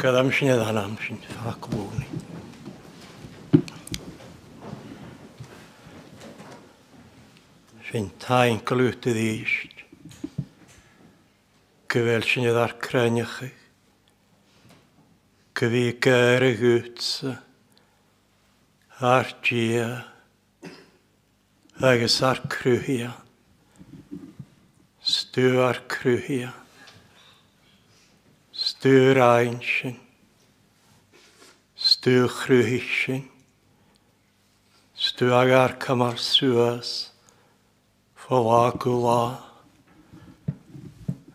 ቀዳም śniadana fakułni. Sin tain glwytydd eist, gyfel sy'n ei ddar creniach chi, gyfi gair y gwtsa, ar gia, agos ar crwyhia, stw ar crwyhia, Störeinchen, Störkrüchen, Stöagarkamarsuas, Falakula,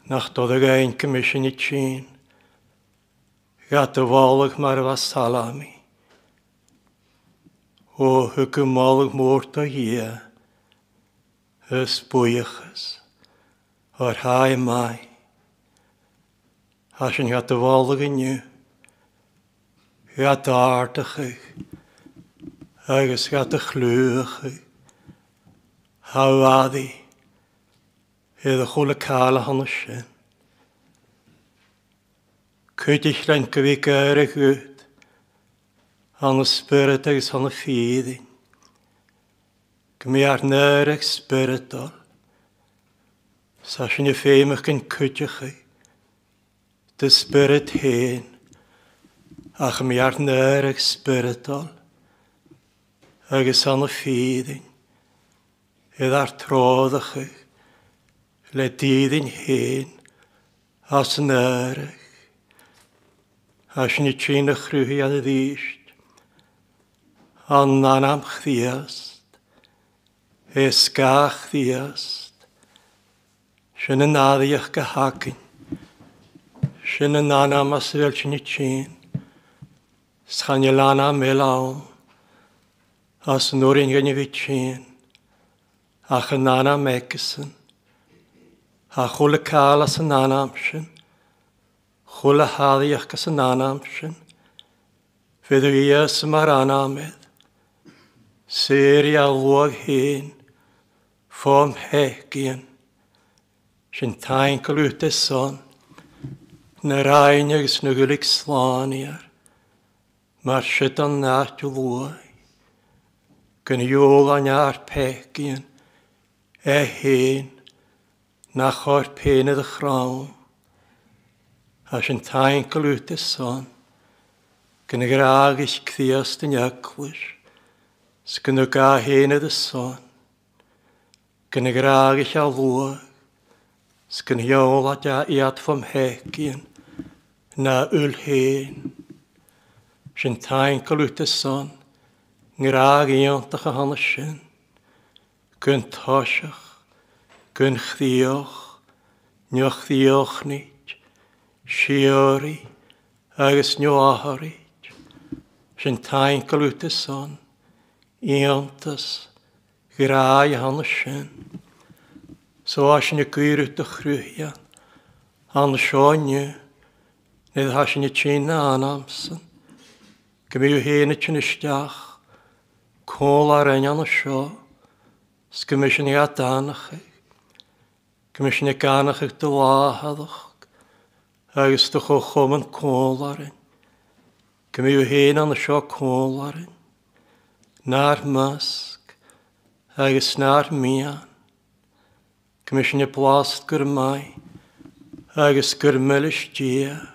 nach Todagainka Mishinichin, Gatavalak Marvasalami, O Hukumalak Mortahia, Hus Bujachas, Arhaimai, Hasin hiat y fawlwg yn yw. Hiat ardach eich. Agus hiat y chlwch eich. Hawaddi. Hedd y chwl y cael a hon ysyn. Cwyd eich rhaen gyfi gair eich gwyd. Hon y spirit agos hon y ffyddin. Gymru ar nyr eich spyrd ol. Sa'n y ffeim eich gyn cwyd eich dy spirit hen, Ach mi ar nyr ag spiritol, agus an y ffyddin, idd ar troddach ych, le dyddyn hen, as nyr nereg. As ni tîn y chrwyhi a ddysd, an nan am chdiast, esgach ddiast, sy'n yn addiach gyhagyn. Sinna nana mas fel sinna tîn. i lana me lawn. As nŵr yn gynnu fi tîn. Ach y nana megesyn. E e a chwle cael as y nana amsyn. Chwle haddi ach as y nana. Fydd y ies yma'r anamedd. Seri a lwag hyn. Ffom hegin. Sy'n taen glwyt e son na rhain agus na gwylig slániar, mar sydd o'n nát o lwy, gan iol an ar pegin, e hyn, na chor pen y chrawn, a sy'n tain glwyd y son, gan y graag eich cthiast yn agwyr, sgan y ga hen y son, gan y graag eich alwag, sgan iol a da i fam hegin, na ul hen. Sy'n tain colwyd y son, ngrag i ontach a hana sy'n. Gyn tosiach, gyn chdioch, nioch ddioch nid, siori, agos nio ahorid. Sy'n tain colwyd y son, i ontas, grau y sy'n. So as yn y gwir ydych rwy'n, hana sy'n Nid hais yn y tîn na an amsyn. yw i'w y tîn ysdiach. Cwl ar ein an o sio. Sgymys yn sy'n i adanach eich. Gymys yn sy'n i ganach eich dy dywahaddwch. Agus dy chwchwm yn cwl ar ein. Gym yw hen an o sio cwl ar ein. Na'r masg. Agus na'r mian. Gym i y blast gyr mai. Agus gyr melis dia.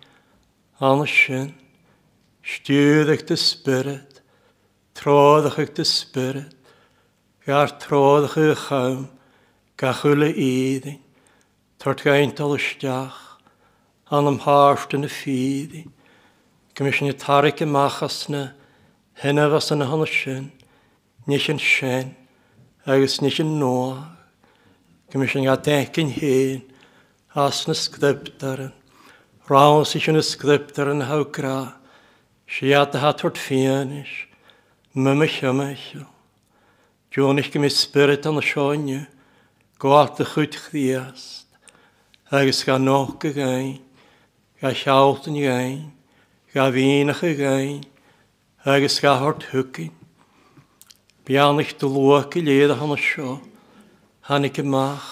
Anshin, stiwddach dy spirit, troddach ag dy spirit, gar troddach y chawm, gachwyl y iddyn, tort gaint al ystiach, an am haarst yn y ffydd, gymys ni tarig y machas na, hynna fas yn y hon sin, nes yn sy'n, agos nes yn noa, gymysyn a yn hyn, as na sgdybdaran, Rán sich yn y sgriptar yn hawgra, siad hat tord fianish, mymach ymach. Dwn ich gym i spirit an y sionia, gwalt y chwyd chdiast, agos ga noch y gain, ga siawt yn gain, ga fianach y gain, agos ga hort hwgyn. Bianach dy lwag i leid han y sio, hanig y mach,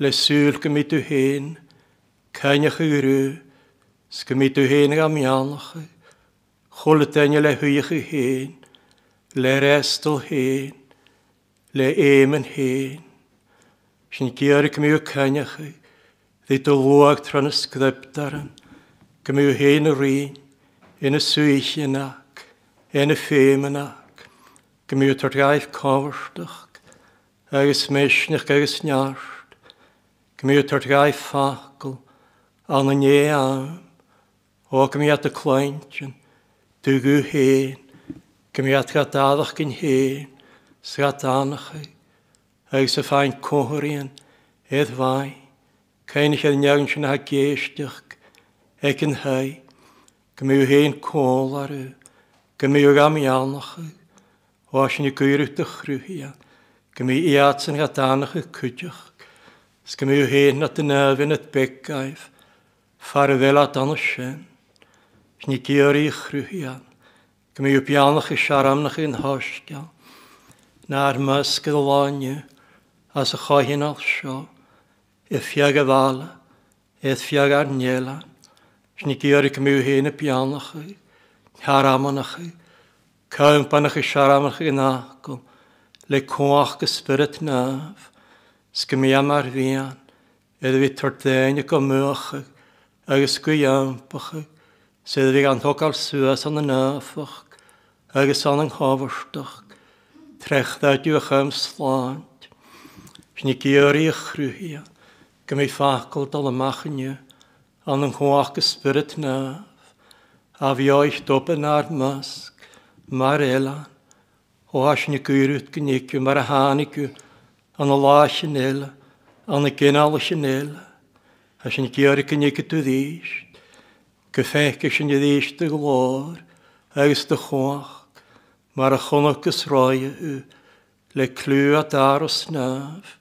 le sŵl gym i dy hen, Kan je geuren, skemiet u heen en je le huije heen, le restel heen, le emen heen. Sjen keer ik me u dit de heen in een suïche in een femen kemu kem u ter rijf kamerstig, ergens kemu ergens an yn e am. O gym i at y cloent dygw hen, gym i at gadaddach gyn hen, sgadanach ei, ag sy'n ffain cohrion, edd fai, cain eich edd niawn sy'n ha geisdych, ag yn hei, gym i'w hen col ar yw, gym i'w gam ianach yw, o asyn i gwyr yw dychrw hian, gym i iat sy'n gadanach yw cwydych, sgym i'w hen at y nefyn at begaif, farvela tanushen, snikiori chruhian, gmi upianach i sharamnach in hoshka, nar maskelanje, as a chohin al sho, e Y vala, e fiaga arniela, snikiori gmi y pianach i, haramanach i, kaun panach i sharamnach in akum, le cwach gespyrt naf, sgmi amar fian. edrych fi tordain y gomwchag, agus go dhéampacha séad bhíh an thoáil suas an na náfach agus an an hábharteach trechtaidú a chum sláint. Sna géirí a chhrúthia go mé ffacol dal ymach yn yw, an yng go spirit naf, a fi bhíáich dopa náir masc mar éile óhais na gúút gníiciú mar a hánigiú an a lá sin éile an y gynal sy'n éile as an ceir cinnic tú ríist, go féice sin i is de láir agus de chuach mar a chonach gus ráide le clú a dar o snáf,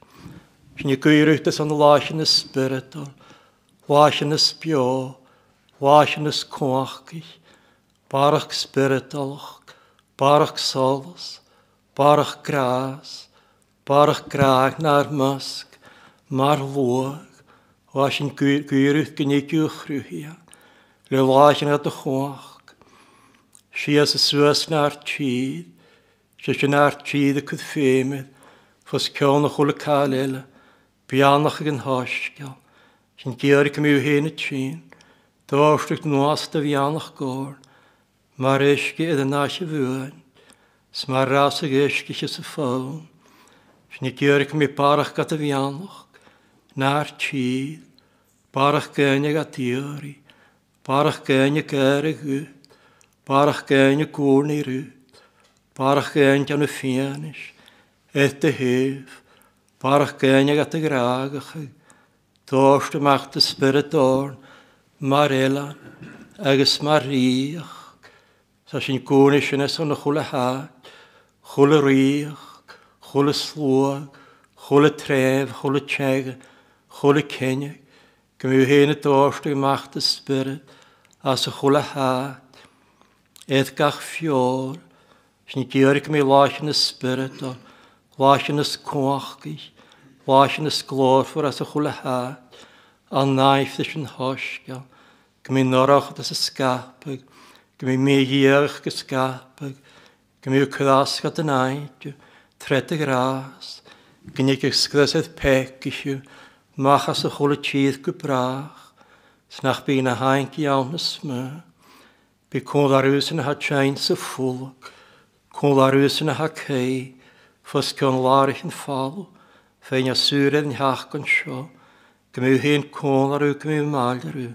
sin i gúireachtas an láin na spiritol, láin na spió, láin na cóachich, barach spiritolach, barach solas, barach grás, barach na'r mar lwag, Wasin gyrwch gynigiwch rwyhia. Le wasin at y chwach. Si as y swas na'r tîd. Si si na'r tîd y cwth ffemydd. Fos cion o'ch o'r cael eil. Bianach ag yn hosgiol. Sin gyrwch mi yw hyn y tîn. Dwrstwch nwas da bianach gorn. Mar eisgi iddo nas y fwy'n. Smar ras ag eisgi si sy ffwn. Sin gyrwch mi barach gada bianach. Na'r tîd. Parach kenne gatiori, parach kenne kere gu, parach kenne parach de parach de macht de spiritorn, marella, ages mariach, sasin sin en is aan de hule haat, hule riach, hule hule trev, hule hule Gymru hyn y dorst ag macht y spirit as y chwle hat. Edd gach fiol, sy'n gyrg mi lach yn y spirit o, lach yn y sgwachgi, lach yn y sglorfwr as y chwle hat. A naif ddys yn hosgol, gymru norach ddys y sgapag, gymru mi gyrch gysgapag, gymru cyrasg at y naid, tredeg ras, gynnig ysglas edd pec eisiau, Machas y chola tíad go brach, snach bí na hain iawn na smö. Bí cóil arús yn ha tsein sa fúlach, cóil arús yn ha cei, fos cion lárich yn fal, fein a sŵredd yn hach gan sio, gymw hyn cóil arw gymw mael arw,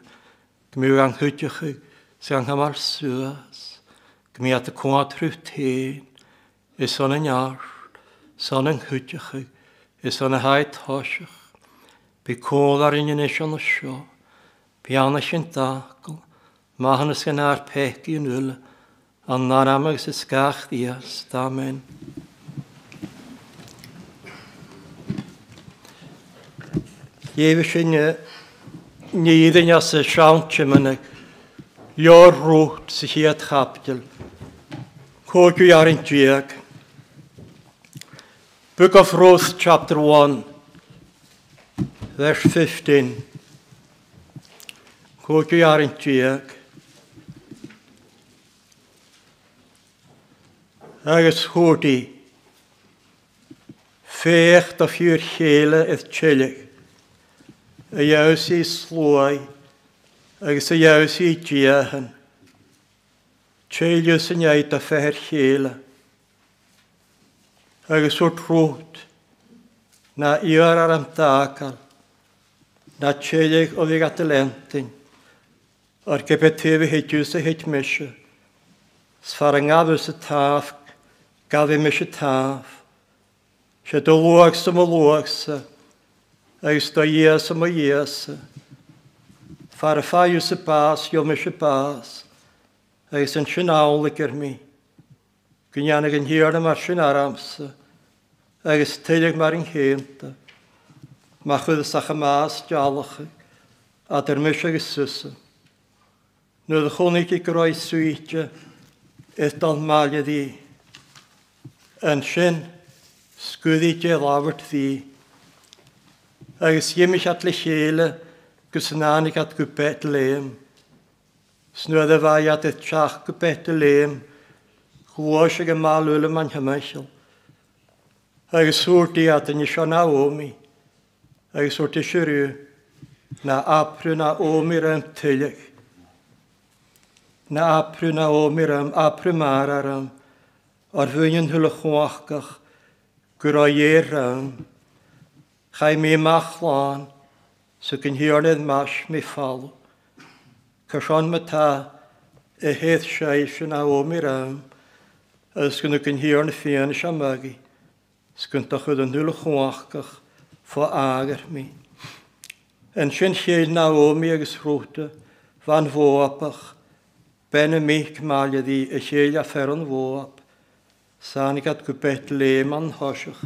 gymw ang hwydych sy'n anghamar sŵas, gymw at y cóil trwy tîn, is o'n yn iar, son yn hwydych is o'n y haid hosych, Bi cwl ar un eisiau na sio. Bi anna sy'n dacl. Mahan ys gan ar pegi yn ŵl. An nar amag sy'n sgach dias. Amen. Iefi sy'n ni iddyn as y siawnt sy'n mynig. Io'r rwt sy'n hiad chapdil. Codiw ar un diag. Book of Ruth, chapter 1. Verse 15. Cwyd i ar yn tiag. Agus hwdi. Fech da fi'r chele eith tilig. A iaws i slwy. Agus a iaws i diahan. Tilig sy'n iaith da fe'r chele. Agus o'r trwyd na iar am takar, na tjejeg og vi gatelentin, ar kepetevi hitjuse hitmeshe, svarangavuse tafk, gavi meshe taf, še do luokse mo luokse, eisto jese mo jese, farfajuse pas, jo meshe pas, eisen shenaulikir mi, gynjanig yn hir am ar shenarams, agus tuideag mar an chéanta, má chud sacha más dealacha a ar mis agus susa. Nuair a chonig i groid suíte is don máile dí. An sin scuúdíte láhart dí, agus dhéimiis at le chéle gus an ánig at go bet léim. Snuad a bhaid at teach go bet léim, chuá se go máúla man hemeisiil agus súirtaí at ní seo na ómi, agus súirta siú na aprú na ómir am tuileach. Na aprú na ómir am aprú mar aram, ar bhuiin thula chuachcach gur a dhéram, chai mí machláán sa gin hiornad mas mi fallú. Cosán matá a héad séis na ómir am, as gynnu gyn hiorn fian siamagi. skunt a chud an nula chuachcach fá ágar mí. An sin chéad náóí agus van mhóapach benna mal máileí a chéad a fer an mhóap, Sánigad go En léman thoiseach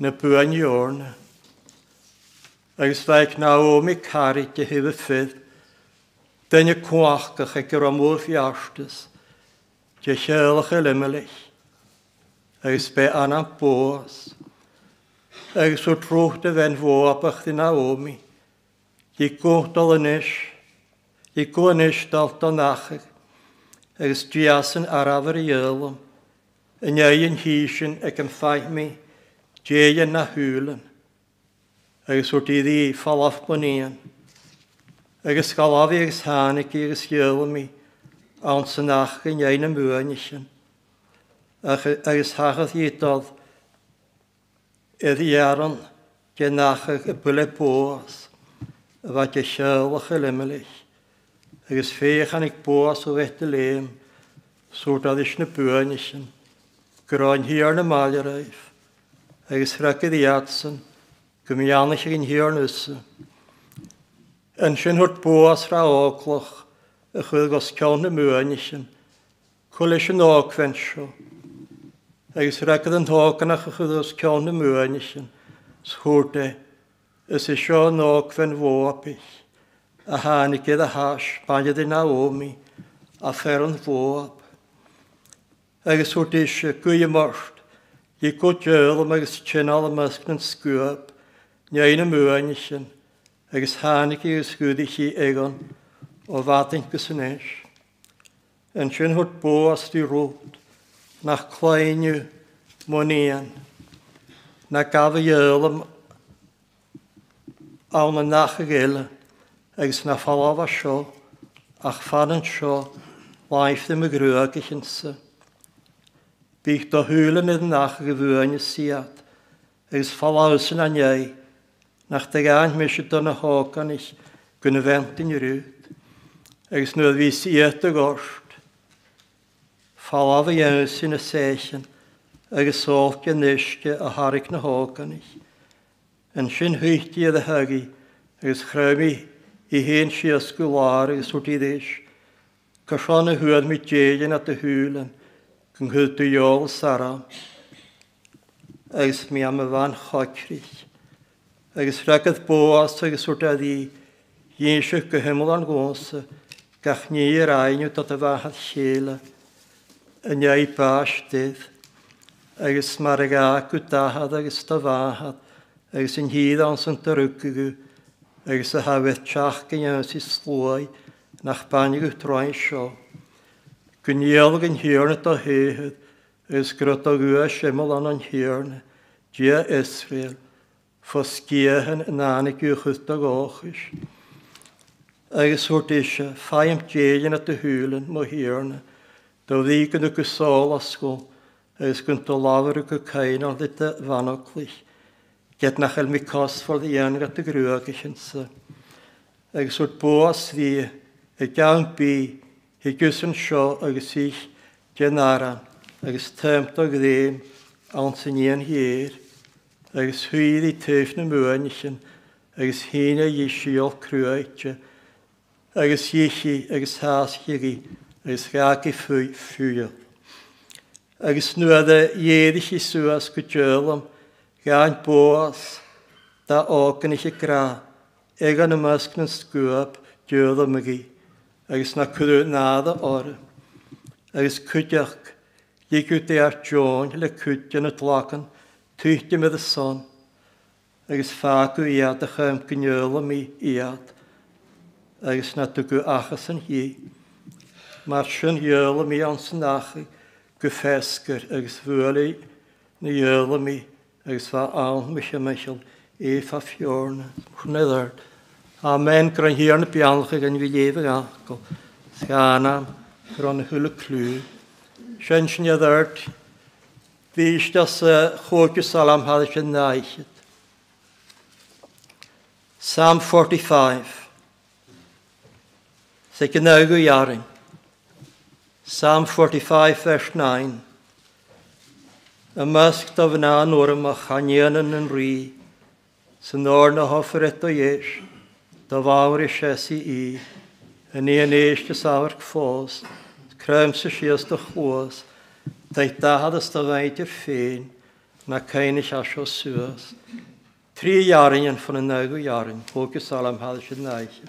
na buanheorna. Agus bheith náóí carí de hih fid, Denne cuaachcach ag. Er pe annan pås. Er så tråkte vän våpar in Naomi. Gick åt alla nisch. Ik åt nisch dalt och nacher. Er stjasen araver jölum. En jägen hischen ekem fajmi. Na hulen. Er is tidi falaf på nien. Er skalav er hanik er jölumi. Ansen in en een. agus hachas ídod i'r iaron genachach y bwle bwrs y fa ge siarlach y lymelich agus fech anig bwrs o feth y lem sŵrt adys na bwyn isyn groen hiar na malir eif. Agus rhagydd i atsyn gymianach ag yn hiar nysyn yn sy'n hwrt bwrs rha oglwch ychwydd gos cawn y mwyn isyn Cwlis yn ogfen sio agus ragad an tóganach a chud os ceanna muainesin schuúrta is i seo nógfan bhópich a hánig a háis bainad i naómi a fer an bhóp. Agus úrta is gwyja mort i gwdjölam agus tjinal ymysg yn sgwyb nyain y muainesin agus hánig i sgwydi chi egon o fatin gysynnes. Yn tjin hwt bo as di rwt na chláinniu muíon na gaf dhélam an na nach géile agus na faláha seo ach fanan seo láimhta a grúach chinsa. Bích do thuúla mid nach go bhúine siad agus falásan anéi nach de gáin me se donna hágan is gona ventin i rút agus nu a siad a gorsk Chalaf y ewsyn y seichin, agus sôlge nisge a harig na hóganich. Yn sin hwyti ydd y hygi, agus chrymi i hen si ysgwlar ag wrth i ddys. Cysian y hwyd mi djelyn at y hwlen, gynghyd dy iol saram. Agus mi am y fan chocrich. Agus rhagydd boas agus wrth a ddi, hyn sy'ch gyhymol o'n gwns, gach ni i'r ainw dod y fahad llela yn iau bas dydd, agus mar ag acw dahad agus dafahad, agus yn hyd ans sy'n dyrwgw, agus y hafedd tiach gynnyn sy'n slwy, nach banig yw troi'n sio. Gwyniolg yn hirna do hehyd, agus grydo gwa syml an yn hirna, dia Israel, fos giehen yn anig yw chwyd chwtog ochys. Agus hwrt eisiau, ffaim djelyn at y hwlen mo hirna, Do ddigon y gwsol asgol, ys gynto lawr y gycain ar ddita fanoglich. Ged nach el mi cos ffordd i yn gat y grwag eich ynsa. Agos wrth bwas ddi, y gawn bi, hi gwsyn sio agos i'ch genara, agos temt o gddim, awn sy'n i'n hir, agos hwydd i tyff na mwyn eich yn, agos hyn a eisiol crwag eich, agos iechi, agos has eich agus raki fyr. Agus nu a de jedich i suas gudjölam, gan boas, da åken ich i gra, egan y na skuap, djöla mygi, agus na kudu nada ore. Agus kudjak, gik ut i ar tjón, le kudjan ut lakan, tyti me y son, agus fagw iad a chymgynjölam i iad, agus na tugu achas yn hii. Mar sin dhéla mí an san nacha go fescar agus bhualaí na dhéla mí agus bá an me se meisiil é fa fiorna chunéidir. A men gur an híarna beancha gan bhí léh a go sganam gur an thula clú. Sin sin Vís chógu salam hada sin náisiid. Psalm 45 Sa gynnagu iaring. Psalm 45, verse 9. Ymysg dyfnan o'r ymachanean yn yn rhi, sy'n o'r na hoffret o ieis, dyfawr i siesi i, yn i yn eis gysawr gfos, crym sy'n dy chwos, i'r ffein, na cain eich asio sŵas. Tri iarin yn ffyn yn iarin, hwg i salam hadd eisiau naich.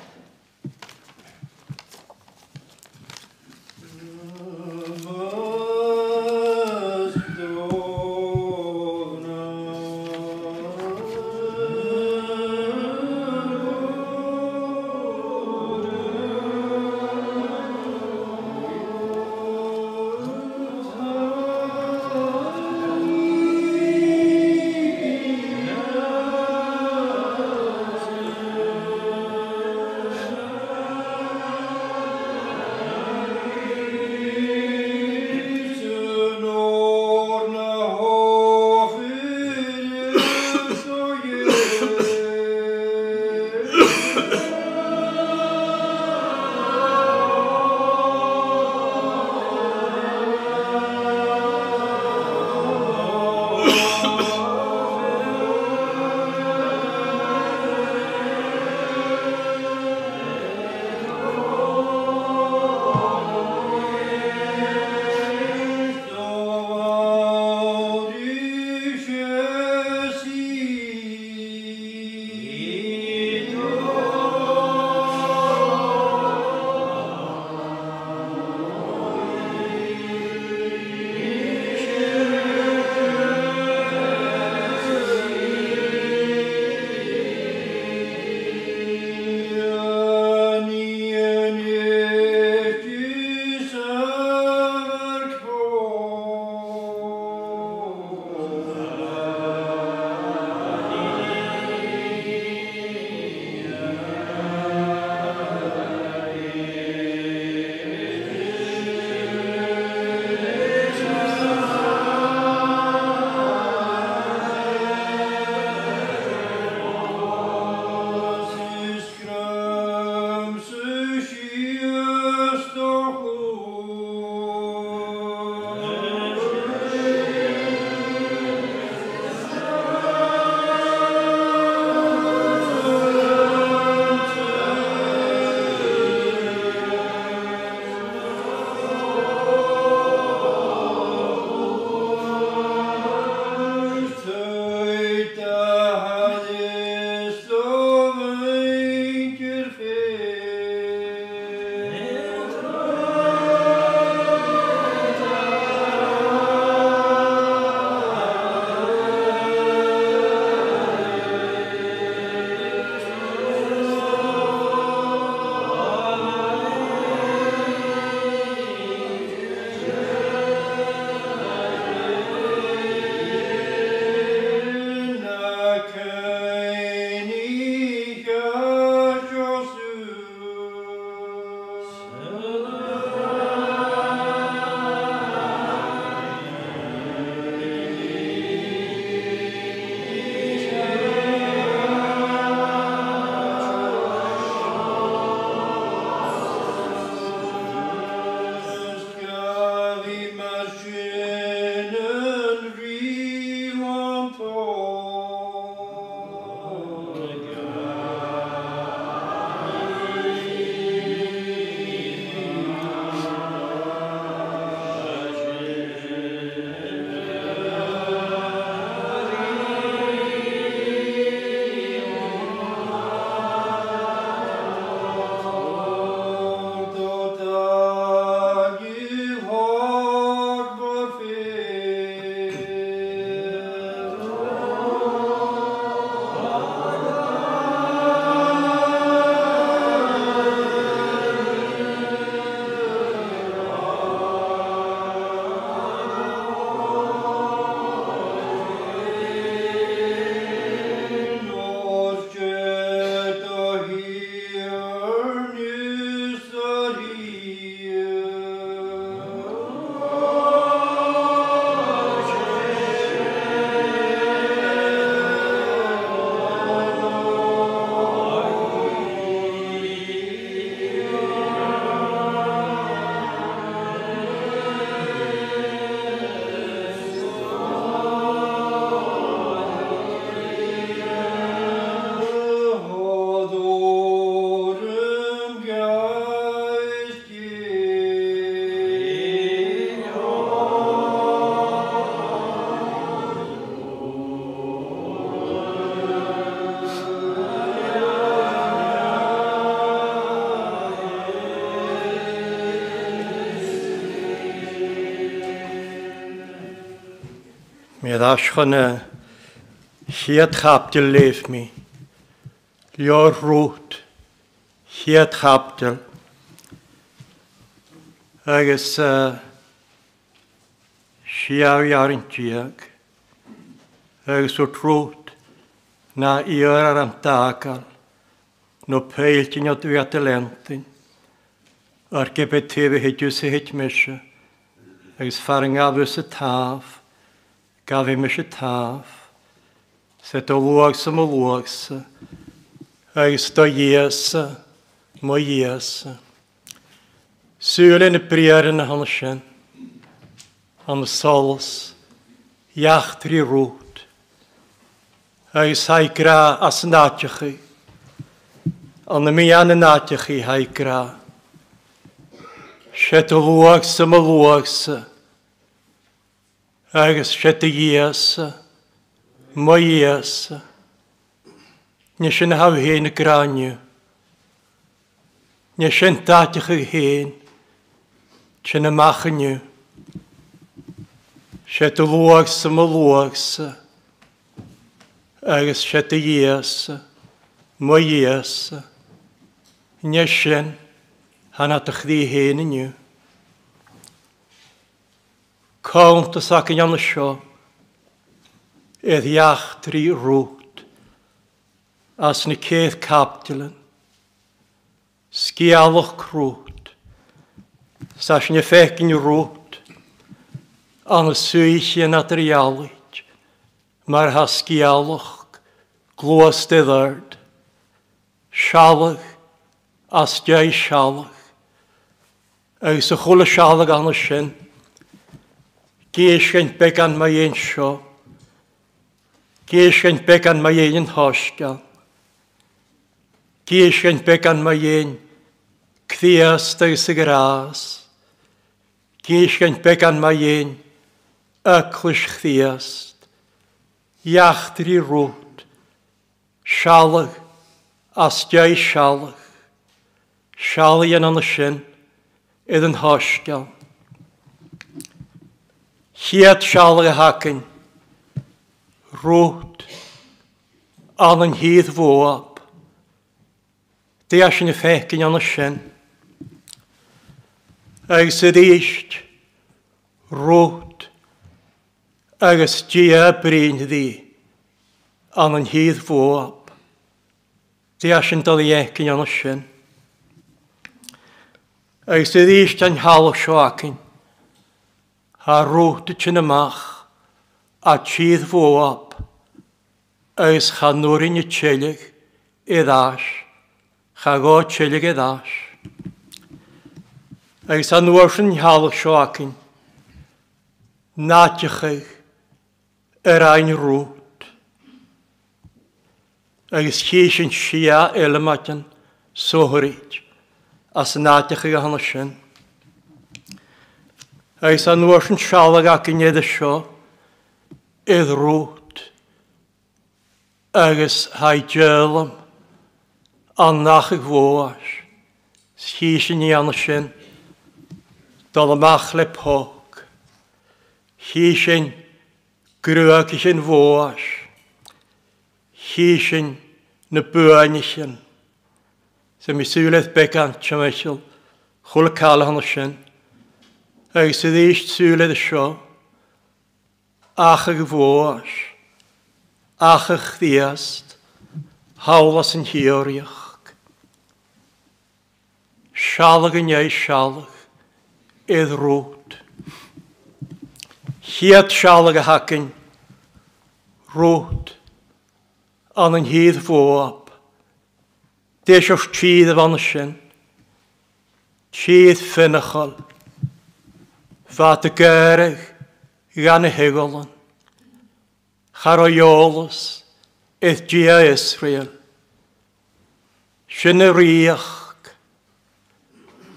ashchana hiad chapdil leif mi. Lior rwt hiad chapdil. Agus siaw iarin diag. Agus wrth rwt na iar ar am dagal. No peiltin o dwi at y lentin. Ar gebet tefi hedw sy'n hedmysio. Agus faringaf ys y taf. kavim shetav, svetoluoksa muluoksa, aistojiesa, mojiesa. de prieren hanschen, am sols, jachtri roet, Eis haikra as natjechi, an de miane natjechi haikra, shetoluoksa agus sete dhéasa, má dhéasa, Ní sin na hah héana na grániu, Ní sin táteach a héin, sin na machaniu, sé do luagsa má luagsa, agus sé a dhéasa, mo dhéasa, Ní sin hana a chdí. Count as ac yn iawn sio. Edd iach tri rwt. As ni cedd capdylan. Sgialwch crwt. Sas ni ffegin rwt. An y swych yn adrialwyd. Mae'r ha hasgialwch. Glwas dyddard. Sialwch. As diau sialwch. Eus y chwle sialwch an y sy'n. Geisgen began mae ein sio. Geisgen began mae ein yn hosga. Geisgen began mae ein cthias dais y gras. Geisgen began mae ein yclwys chdiast. Iachtr i rwt. Sialach. Astiau sialag. Sialag yn ond y sy'n. Idd hosgal. Hiad sialag a hacyn. Rwt. An yn hydd fwab. Di as yn y ffecyn yn ysyn. Ag sydd eisht. Rwt. Agus dia brin ddi. An yn hydd fwab. Di as yn dal i ecyn yn ysyn. Ag sydd eisht yn sio siwacyn ha y sin ymach a tíad fóap agus cha nóí y tiileach i ddás cha gá tiileach i ddás. Agus an nuair sin healach seo acin eich yr ein rwt agus chi sy'n sia eile maitan as náteachaigh a hana sin. Eis an nuas yn sialag ac yn edrych sio, idd rwt, agos hai djelm, annach y fwas, sys yn i anasyn, dal y mach le pog, sys yn grwag yn fwas, sys yn na bwain yn, sy'n mi sylwedd began, chymysl, chwl y cael hwnnw sy'n, ag sydd eich sŵled sio, ach ag fwys, ach ag ddiast, hawlas yn hioriach. Sialag yn iau sialag, edd rwt. Hiad sialag a hacyn, rwt, an yn hydd fwab, Deis o'r tîdd y fan sy'n, tîdd ffynachol, Fat y gerech gan y hygolon. Char o iolus, eith gia Israel. Sy'n y riach,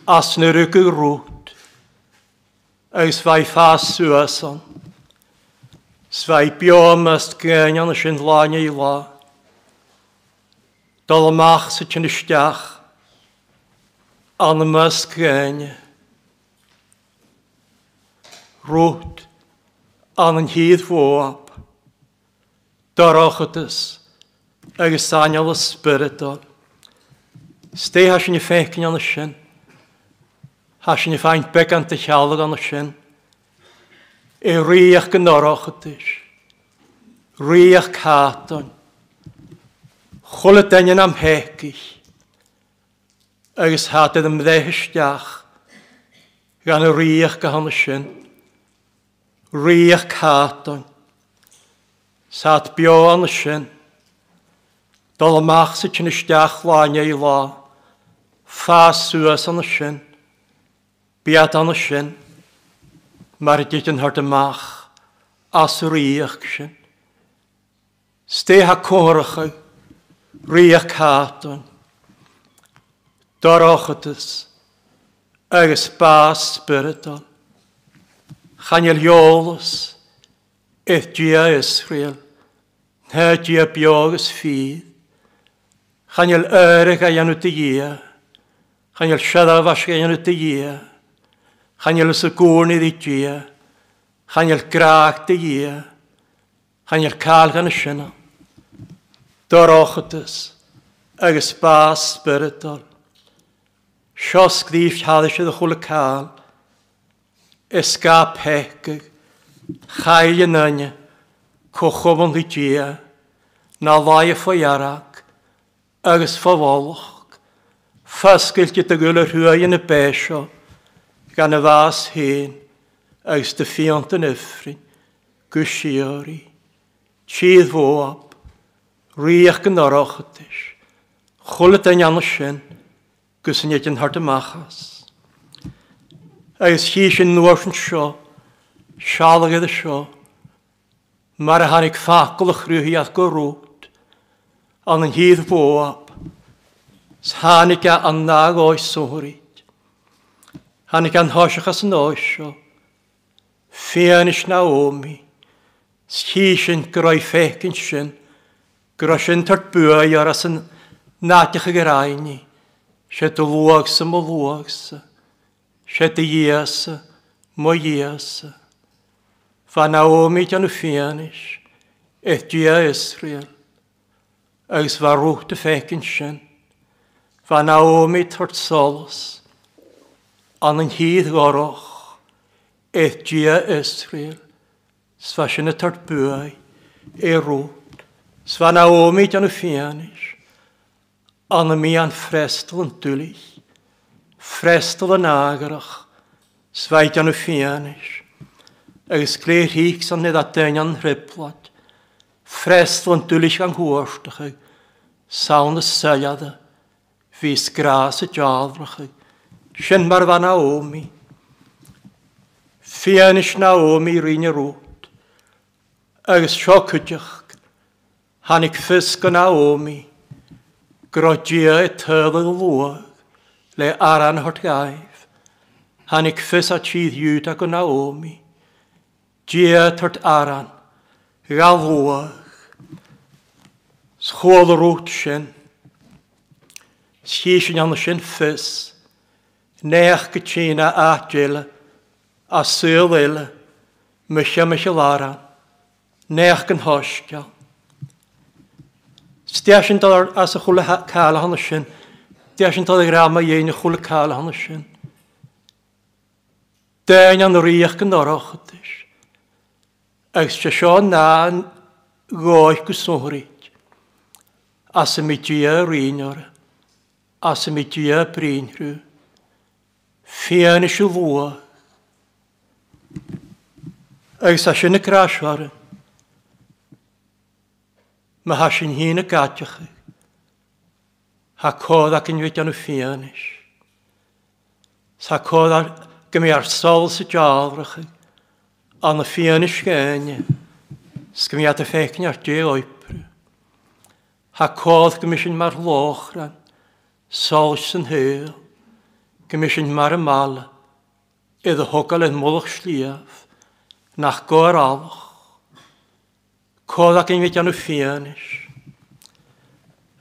as na rwg y rwt, eis fai ffas ywason. Sfai biom ast genion sy'n lan i la. Dol amach sy'n ystiach, an ymysg genion rwt an an híad fóab, Dorochatas agus saineala spiritol. Stay has sin fécin an sin, has sin feinint began an cheala an sin, i e riach gan dorochatas, riach cátan, chola daine am héiciich, agus háad am dhéisteach gan y riach gohanna sin riach cátain, Saat bioan sin, Dol amach sy'n chyn ysteach láine i lá, Fás suas an sin, Biad an sin, Mar dit yn hart amach, As riach sin. Ste ha cwrach riach cátain, Dorochatus, Agus bás spiritol, chanel jólas, eith dia Israel, na dia biogus fydd, chanel yrg a ianw dy ia, chanel siadaf asg a ianw dy ia, chanel ys y gŵrn iddi dia, chanel graag dy ia, chanel cael gan y sianaf. Dorochadus, agus bas spiritual. Siosg ddif chadis ydy chwle cael, Esga pehg, chai yn yna, cochob yn gydia, na lai ffa iarag, agos ffa folch, ffasgyll gyda gwyl y rhywai yn y besio, gan y fas hyn, agos dy ffiant yn yffrin, gwsiori, tîdd fwab, rhiach yn orochadys, chwlyd yn anna sy'n, gwsyn yn hart y machas agus hí sin nuairsin seo, seálagad a seo, mar a hanig ffaclach rhywhi ach go rwt, an yn hydd boab, hanig a annag oes sŵryd. Hanig an hosiach as yn oes seo, ffeanis na omi, sgisyn groi ffecyn sy'n, grosyn tart bwyar as yn nadych ag yr aini, sy'n dylwag mo mylwag sy'n. Shet Iesa, mo Iesa. Fa Naomi gan fianish, et dia Israel. Agus fa rwch dy ffegin sin. Fa Naomi tort solos. An yn hydd goroch, et dia Israel. Sfa sinna tort e rwch. Sfa Naomi gan fianish. An mi an frestl yn dwlich freistal yn agarach, sveit an y fianis, agus gleir híg san nid a dynion rhyblad, freistal yn dwyllis gan hwyrstach, sawn y syliad, fys gras y jadrach, sy'n marfa Naomi, fianis Naomi rin y rwt, agus sio cydych, hanig ffys gan Naomi, grodia y tyddau lwag, le aran hort gaif. Han ik a chydd yw ag o Naomi. Gia tort aran, galwach. Schol rwt sy'n. Sysyn an sy'n fys. Neach gytina a djela. A syl ila. Mysha mysha laran. Neach gan hosgal. Stiasyn dalar as a chwle cael hann sy'n. Deis yn tal grama dhéine chula cála hanna sin. Déin an riach gan áráchatis. Agus te seo ná gáith go sóhríit. As sem mití a riinara, as sem mití a prínhrú, féanna se lua. Agus a sinna crásvara, ma ha sin hína gáteachich. Ha codd ac yn wyt yn y ffionis. Sa codd ar gymi ar sol sy'n jalrach i. An y ffionis gynnu. Sgymi at y ffecni ar di oipr. Ha codd gymi sy'n mar loch ran. Sol sy'n hyl. Gymi sy'n mar y mal. Iddo hogal yn mwlwch sliaf. Nach gor alwch. Codd ac yn wyt yn y ffionis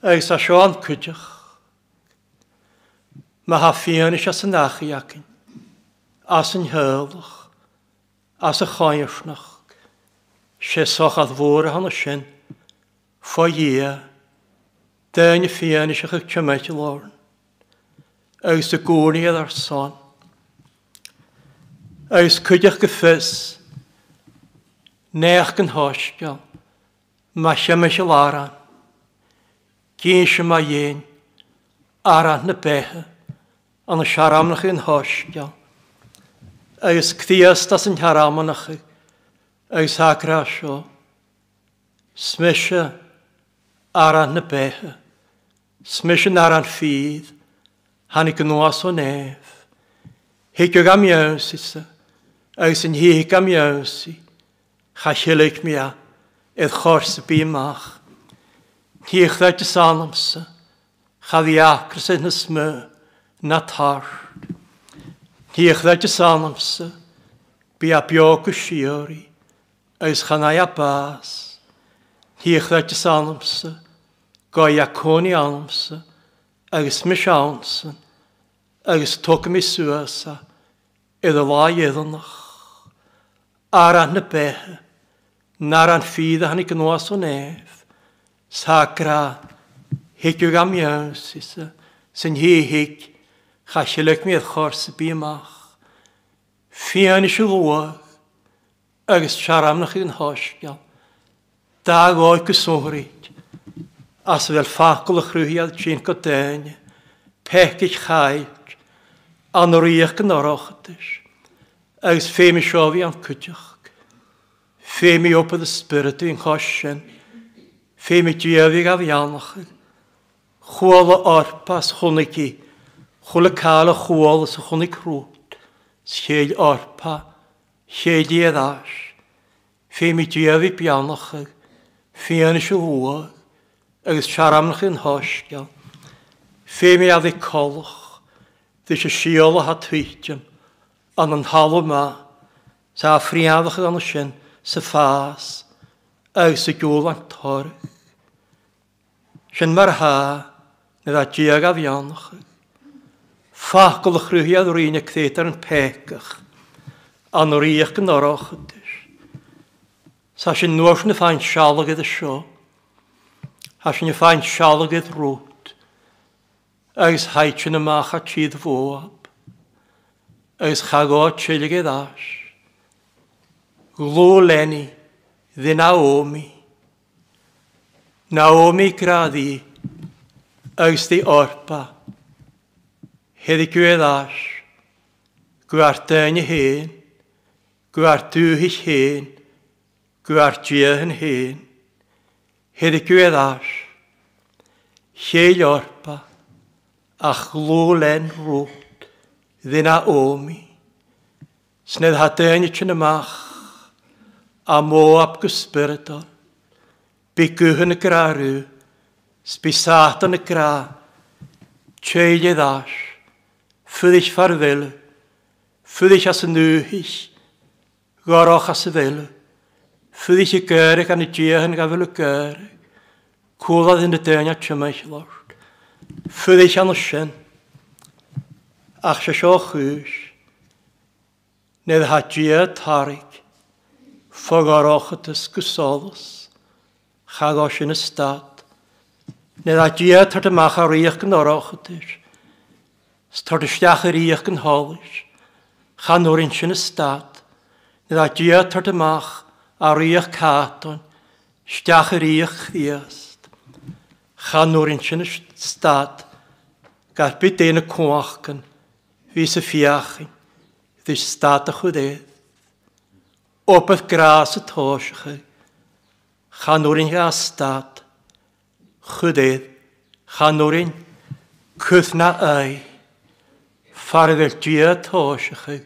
agus a seo an cuideach. Ma ha fianis as an achaachin, as an healach, as a chaisnach, sé soch ad fór a hanna sin, fo ia, dain a fianis ach ag tymeti lorn, agus a gúni ad ar son. Agus cuideach go fys, neach gan hoisgial, ma se me se láran, Géise má dhéin ara na béthe an na searamnach in háiste. Agus ctíastas an tearamannach agus hárá seo. Smise ara na béthe, Smise ar an fíd, hanig go nuas ó néf. Hicio gam iawnsa, agus yn hi gam iawnsa, chachillig mia, edd chors y bîmach. Cíochtaid is államsa, chadhiachras na smú na tar. Cíochtaid is államsa, bí a beogu siori, agus chanai a bás. Cíochtaid is államsa, gai a cóni államsa, agus mis államsa, agus tóca mi suasa, iddo lá iddonach. Ar an na bethe, nar an ffydd a hannig yn oas o nef. Sakra hekugam yaus isa sin hihik chasilek mi chors bimach. Fian is lua agus charam nach hosh hosgial. Dag o'i gyswrit. As fel ffacol y chrwyhiad chi'n godain. Pecig chaig. Anoriach yn orochtys. Agus femi siofi. Femi op of the spirit in Hoshen. Femi diafig a fianach. Chwol o orpas chwnigi. Chwl y cael o chwol os y chwnig rwt. Orpa. Sieil i eddas. Femi diafig bianach. Fian eisiau hwa. Agus siaramnach yn hosgia. Femi a ddi colch. Dwi eisiau siol o hatwytiam. An yn halw ma. Sa ffriadach yn sy'n. Sa ffas. Ffas agus y gŵl an torch. Sy'n mar ha, nid a diag a fianach. Ffacol y chrwyhiad rwy'n y cthetar yn pecach, a'n rwych yn oroch ydych. Sa sy'n nôs yn y ffain sialag ydych sio, a sy'n y ffain sialag ydych rwt, agus hait sy'n ymach a tîdd fwab, agus chago a tîlig ydych. Glw lenni, de Naomi. Naomi gradi agus di orpa. Hedi gweddas, gwa'r dyni hen, gwa'r dwhys hen, gwa'r diehyn hen. Hedi gweddas, lleil orpa, a chlwlen rwt, ddyn a omi. Snedd ha dyni chyn ymach a mô ap gysbyrydol. Bygwch yn y gra rhyw, sbisat yn y gra, tseil i ddas, ffyddich farddil, ffyddich as y nŵhys, goroch as y fel, ffyddich y gyrrych an y diach yn gafel y gyrrych, cwlad yn y dyna tymach lord, ffyddich an y ysyn, ach sy'n sio chwys, nedd hadiau tarig, fogaróchatas go sólas, chagá sin na stad, nid a díad tar amach a rioch an áráchatis, tar isteach a rioch an hális, chanúrin sin na stad, nid a díad tar amach a rioch cáton, steach a rioch chríast, yn sin na stad, gath bit déna cóachgan, fys y fiachin, dhís stad a chudéad. Opeth gras y tosiachu. Chanwrin ga astad. Chydedd. Chanwrin. Cythna ei. Farddell dwi y tosiachu.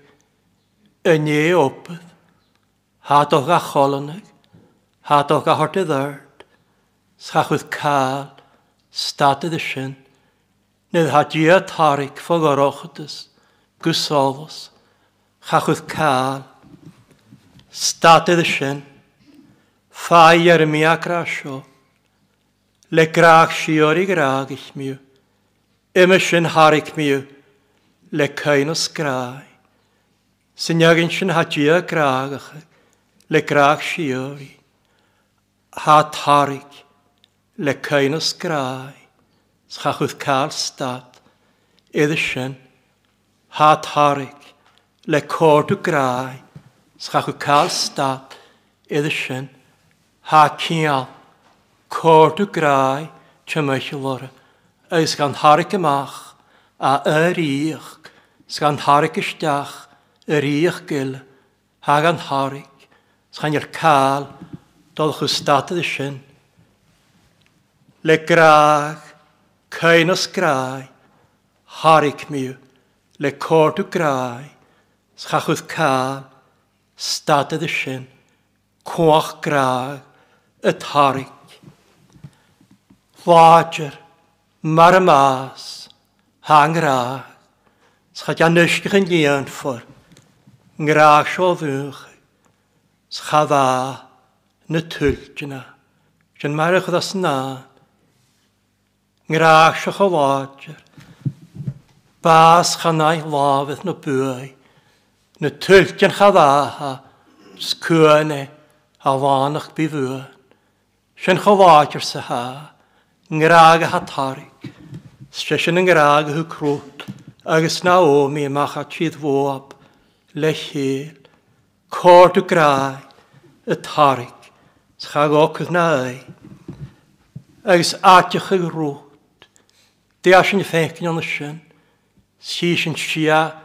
Yn ei opeth. Hadoch a cholonig. Hadoch a hort y ddyrd. Sachwyd cael. Stad y sy'n. Nid hadi y tarig ffog o'r ochydys. Gwsolfos. Chachwyd cael statedd sin, ffair mi ac rasio, le graag si o'r i graag ich miw, yma sin harig miw, le cain o graag. Sy'n agyn sin hati o graag ach, le graag si o'r i, hat harig, le cain os graag. Schachwyd cael stad, iddy sin, hat harig, le cordw graag. schaku kalsta edishin ha kial kortu grai chamachilora is kan harke mach a erich skan harke stach harik skan yer kaal, dol de schen le krag keinos grai harik le kortu grai schachut kaal. stad y sin, cwach graag, y tarig. Lodger, mar y mas, hang raag, schad an nysgych yn lian ffwr, ngraag sio fwch, schad dda, na tŵlt yna, sy'n mar ych ddas na, ngraag sio cho lodger, bas chanau lafydd na bwyd, na tuiltin chadátha scuane a bhánach bí bhuaan. Sin chováitir sa há, ngrága határic, sé sin an grága thu crút, agus na naómí macha tíad bhóab le chéal, cóirtú gráid a táric, schagóchas na é, agus áteach a grút, Dé sin fécin an sin, sí sin siach,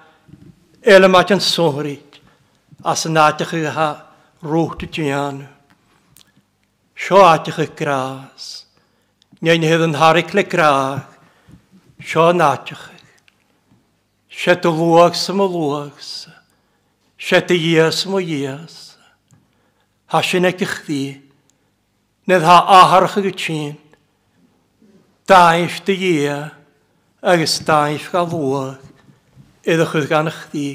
Ele mat an sóí as an áiticha ha rwt y róta Sio Seo áiticha gras, Né hedd yn harig le graag, grách, seo náiticha. Se lwag sy'n sam lwag sy, se do días mo ies. Ha sy'n ag chdi, nid ha áharcha go tín, daif dy ie, agus daif ga lwag iddo chwyd gan eich chdi.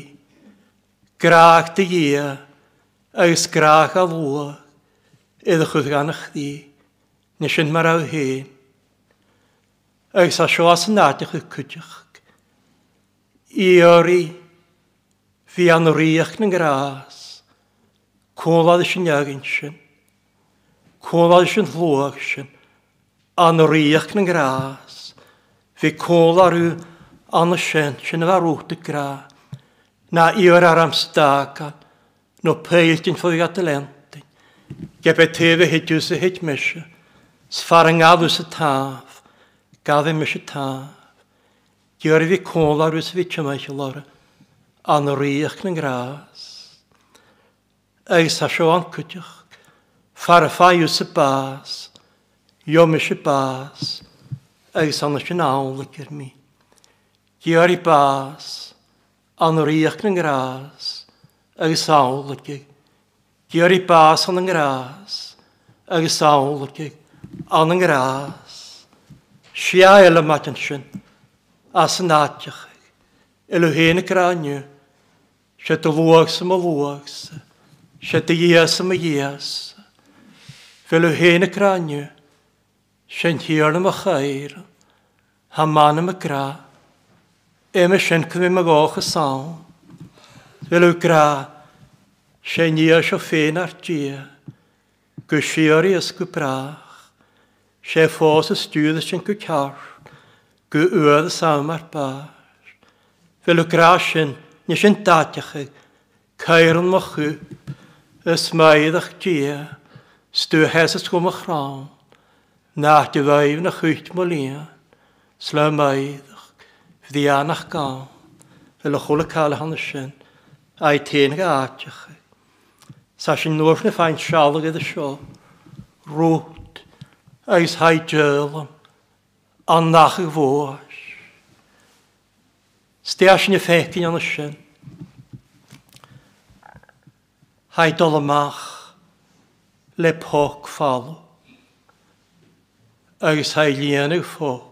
Graag dy gia, agos graag a lwa, iddo chwyd gan eich chdi. Nes yn mar aw hyn. Agos a sio as yn adych y cwdych. Iori, fi an riach yn gras, cwlad ysyn iagyn sy'n, cwlad ysyn hlwag sy'n, an riach yn gras, fi cwlad rhyw anna sy'n efo rwt y gra. Na iör ar amstagan, no pöjtin för gatelenten. Gepe teve hit ljuse hit meshe, svarangavuse tav, gave meshe tav. Gör vi kolarus vitchamaichelare, riach riechnen gras. Eg Eis ha sjoan kutjach, farfa juse bas, jomische bas, eis anna sjen aulikir mi. Chiari pás, anríoch na gras, agus sálacha. Chiari pás an pas aan de sálacha an an grás. Sia eile maitan sin as an áteach. Ilu héna rániu, se do bhuaach sa a bhuaachsa, se do dhé sa a Ema sy'n cymru mae goch y sawn. Fel yw gra, se ni o ffein ar dia. Gwysio ar i ysgw brach. Se ffos y stiwyd sy'n gwy car. Gwy ywedd y sam ar bar. Fel yw gra sin, ni sy'n datiach ag. Cair yn ys Ysmaidd ach dia. Stw hes ysgwm y chrawn. Na dy faif na chwyt mo lian. Sla maidd. Fianach gael, fel y chwle cael hann ysyn, a'i tîn ag aatioch. Sa sy'n nŵr na ffain sialag iddo sio, rwt, eis hai dylon, annach y fwys. Stias ni ffecyn yn ysyn. Hai dol ymach, le poc ffalw, eis hai lian yw ffwc.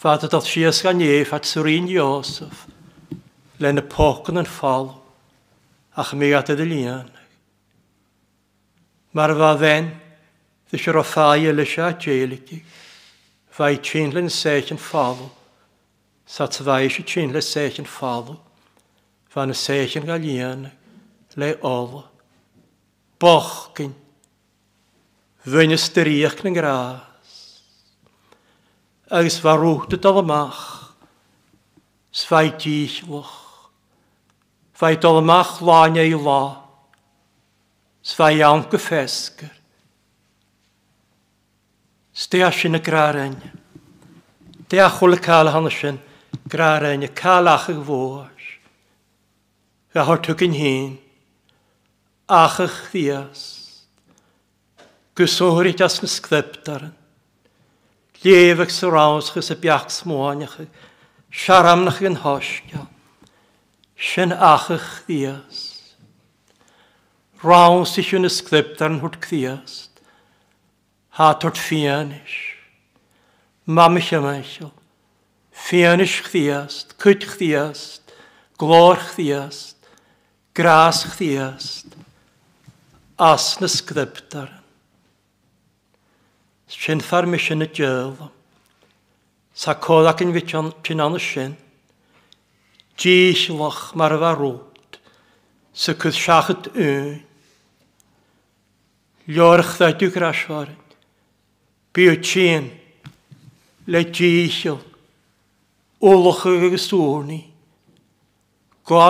Vader, dat sias gan eif at syrin Iosef, Len y pocyn yn ffal. Ach mi ated y lian. Mae'r fadden, ddys yr othau y lysia a djeilig. Fai tînlen sech yn ffal. ty fai eisiau tînlen sech yn ffal. Fan y sech yn gael lian. Le ol. Boch gyn. Fyny ystyriach yn gra agus farúta dal amach, sfaitíislach, fai dal ymach láine i la. sfai iawn go fesgur. Stea sin y graren. dea chwl y cael hann sy'n graren y cael ach y fwrs, a hortwg yn hyn, ach ych ddias, gwswhwyd as na sglyptar yn, Léfach sy'n rawns chys y biach smwaniach. Siaramnach yn hosgia. Sy'n achach ddias. Raws i sy'n ysgriptar yn hwrt cdias. Ha tort fianis. Mamich ymaisio. Fianis chdias. Cwyd chdias. Glor chdias. Gras chdias. Asna sgriptar sy'n Sin farmi sy'n y djöl. Sa kodak yn vitjan tin anna sin. Díslach mar varút. Sa kuð sachet ön. Ljörg það Bi o tjín. Le dísl. Úlach agus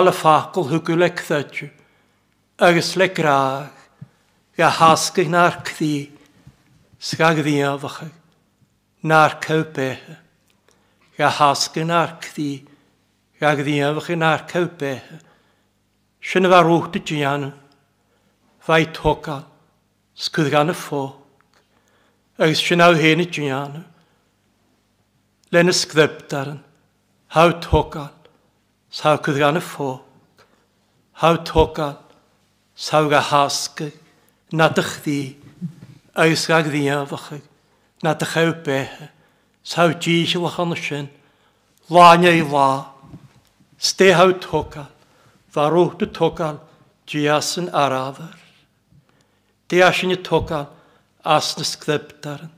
y ffacl fakul hugu lekþætju. Agus le graag. Ga haskig na'r kþík sgag ddiafach na'r cywbeth. Ga hasgyn ar cdi, gag ddiafach yn ar cywbeth. Sy'n efo'r rwch dy dian, fai togal, sgwyd gan y ffog. Agus sy'n awr hen y dian, len y sgdybdaran, haw togal, saw cwyd gan y ffog. Haw togal, saw ga hasgyn, na dychdi, agus gag ddiafach na dy chaw bethe, saw dîs yw'ch yn sy'n, láine i lá, stéhaw tógal, farúta tógal, díasan aráfar. Díasan i tógal, asna sgliptaran,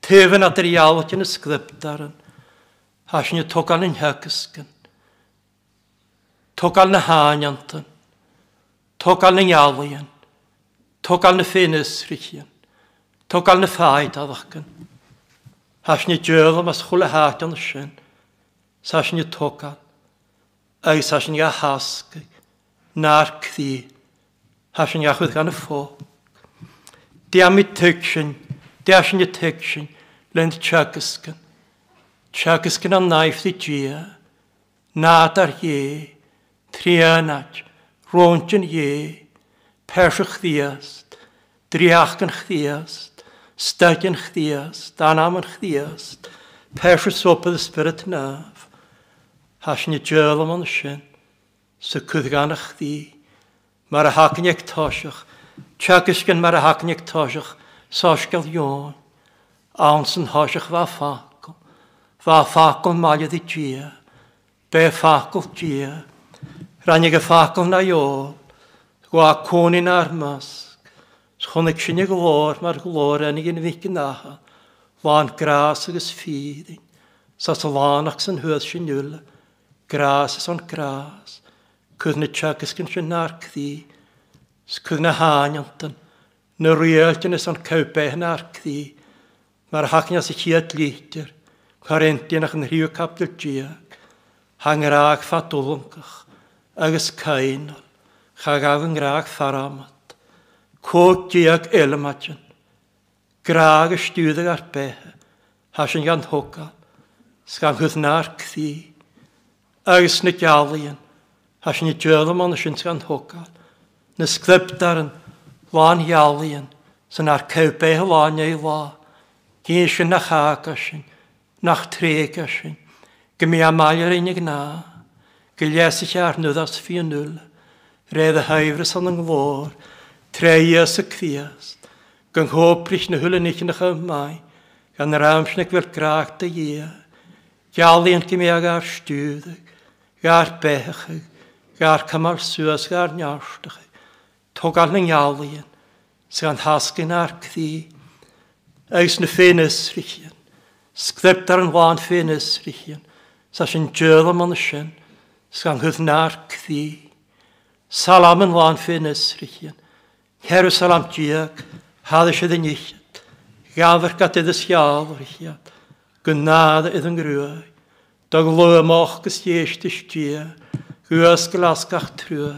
tyfan adr iawtin y sgliptaran, hasan i tógal yn hygysgan, tógal na haniantan, tógal na iawlian, tógal na ffynysrychian, Tá gal na ffaid fáid ahachan. ni ní am mas chula háte na sin, Sás ni tócail, agus sás ní a háasca, náir cthí, Thas ní a chud gan y ffo. Di am i tygsyn. Di dí as ní tuig sin, lent teagascan. Teagascan naif di dia, Nad ar hé, trianat, róntin ie. persach chdiast. driach yn chdiast, Stagin chdiast, dan am yn chdiast, Pesir sopa y spirit naf, Has ni djöl am ond sin, Sy cwddgan ych di, Mar a hacniag tosiach, Tiagisgan mar a hacniag tosiach, Sosgal ion, Aans yn hosiach fa ffacol, Fa ffacol maliad i gia, Be ffacol gia, Rannig y ffacol na iol, Gwa cwnin armas, Schonig sin ag glór mar glór anig yn fic yn aha. Lán grás agus fídin. Sa sa lánach san hwys sin ywl. Grás is on grás. Cwdna tiagus gyn sin nar cdi. Cwdna haniantan. Na rwyeltin is on cawbeth nar cdi. Mae'r hachnia sy'n chiad lítr. Corinthian ac yn rhyw capdyl diag. Hangraag fadwlwngach. Agus cainol. Chag yn graag faramad. Kókiak elmatjan. Grage stúðagar behe. Hasin jan hoka. Skan húð nark því. Æsni gjálíjan. Hasin í tjöðumann sin skan hoka. Na yn lan hjálíjan. San ar cewbehe lan ei la, gyn sy'n na hákasin. Nach trékasin. Gymi a mair einig na. Gyljesich ar nuddas fi null. Redd y haifrys an yng nghlor treias y crias, gan hoprych na hwyl yn eich yn eich ymai, gan yr amsnig fel graag dy ia. Giali yn gymi ag ar stiwddig, gair bechig, gair cymar sŵas, gair niarstig. Togal yn giali yn, sy'n hasgyn ar cthi, Eis na ffynys rychian, sgrypt ar yn lan ffynys rychian, sa sy'n djöl am ond sy'n, sy'n hydd na'r cthi, Salam yn lan ffynys rychian, Jerusalem diag, had eisiau dy nicht, gafr gat iddy siafr eisiad, gynnad idd yn grwy, dag glwm o'ch gysieist ys dia, gwas glasgach trwy,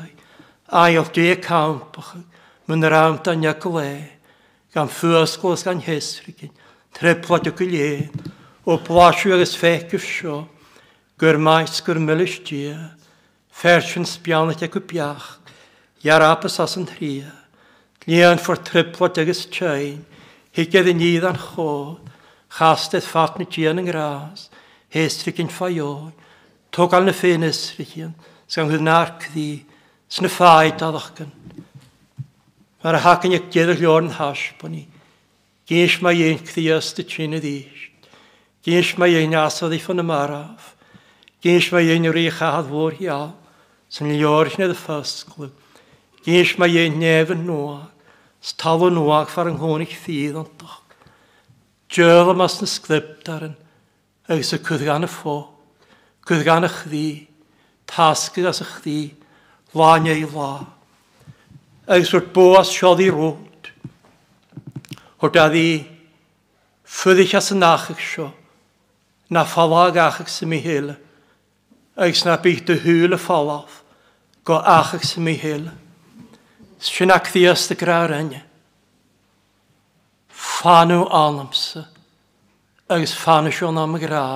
ail dia campach, mynd yr am dan ia gle, gan ffwys glas gan hesrygin, treplat o gylien, o blasio agos ffecif sio, gyr maes gyr mylys dia, fersiwn sbianach ac biach, as yn Nían for triplot agus tein, hicedd yn nídd an chod, chastedd fat na gian yn gras, hestrig yn ffaioi, tog al na ffein ysrig yn, sy'n hwyl na'r cyddi, sy'n y ffaid a ddachgan. Mae'r hac yn ag gedd yn hash bwni, gynsh mae ein cyddi ysdy tîn y ddysg, gynsh mae ein asodd i ffyn y maraf, gynsh mae ein yw'r eich ahad fwr hial, sy'n lior yn y ffysglwg, gynsh mae ein nef yn noa, Stal yn wag far yng nghonig ffydd ond doch. Diol am as na sglip ar yn, agos y cwyd gan y ffo, cwyd gan y chdi, tasgu as y chdi, lan ei la. Agos wrth bo as siodd i rwyd, wrth a ddi ffyddich as y achig sio, na falag achig sy'n mi hil, agos na bych dy hwyl y falaf, go achig sy'n mi hil. Sy'n ac ddias dy grawr enni. Fanw anamsa. Agus fanw sion am y gra.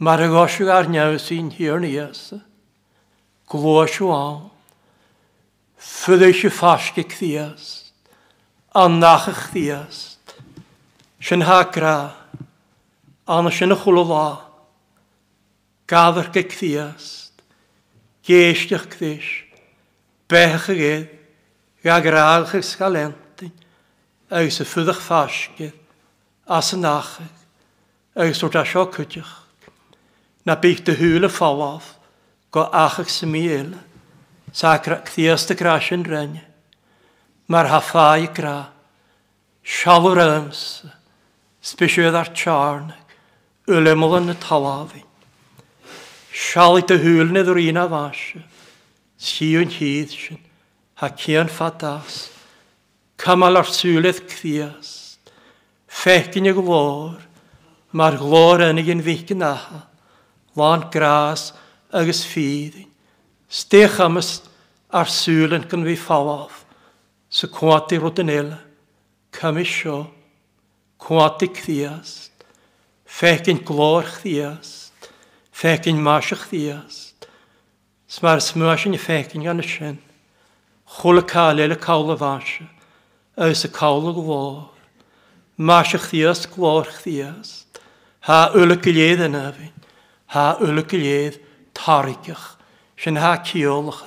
Mae'r agosio ar new sy'n hir ni ysa. Glwysio am. Fyddwysio ffasgig ddias. Annachach ddias. Sin ha gra. Anna sin y chwlwla. Gadr gig ddias. Geisdiach gdish. Bechig e, gagraalch ag sgalentin, agus y ffyddach ffasge, as y nachig, agus o'r dasio cwydych. Na bych dy hwyl y ffawaf, go achig sy'n mi eil, sa cthias dy gras yn rhen, mae'r haffau gra, sialwr ams, sbysiodd ar tiarnig, ylymol yn y talafin. Sialit y hwyl nid o'r un a fasio, siwn hyd sy'n, ha cian fadas, cymal ar sŵlydd crias, ffecyn y glor, mae'r glor yn ygyn ficyn aha, lan gras agos ffyddin, stech amys ar sŵl yn gynfi ffawaf, sy'n cwati rodynela, cymisio, cwati criast, ffecyn glor criast, ffecyn masio criast, Smar smwysyn i ffeicyn gan y sin. Chwl y cael eil y cawl y fasio. Ys y cawl y gwor. Mas y. Ha yl y gilydd yn. Ha yl y gilydd tarigach. Sy'n ha ciolach.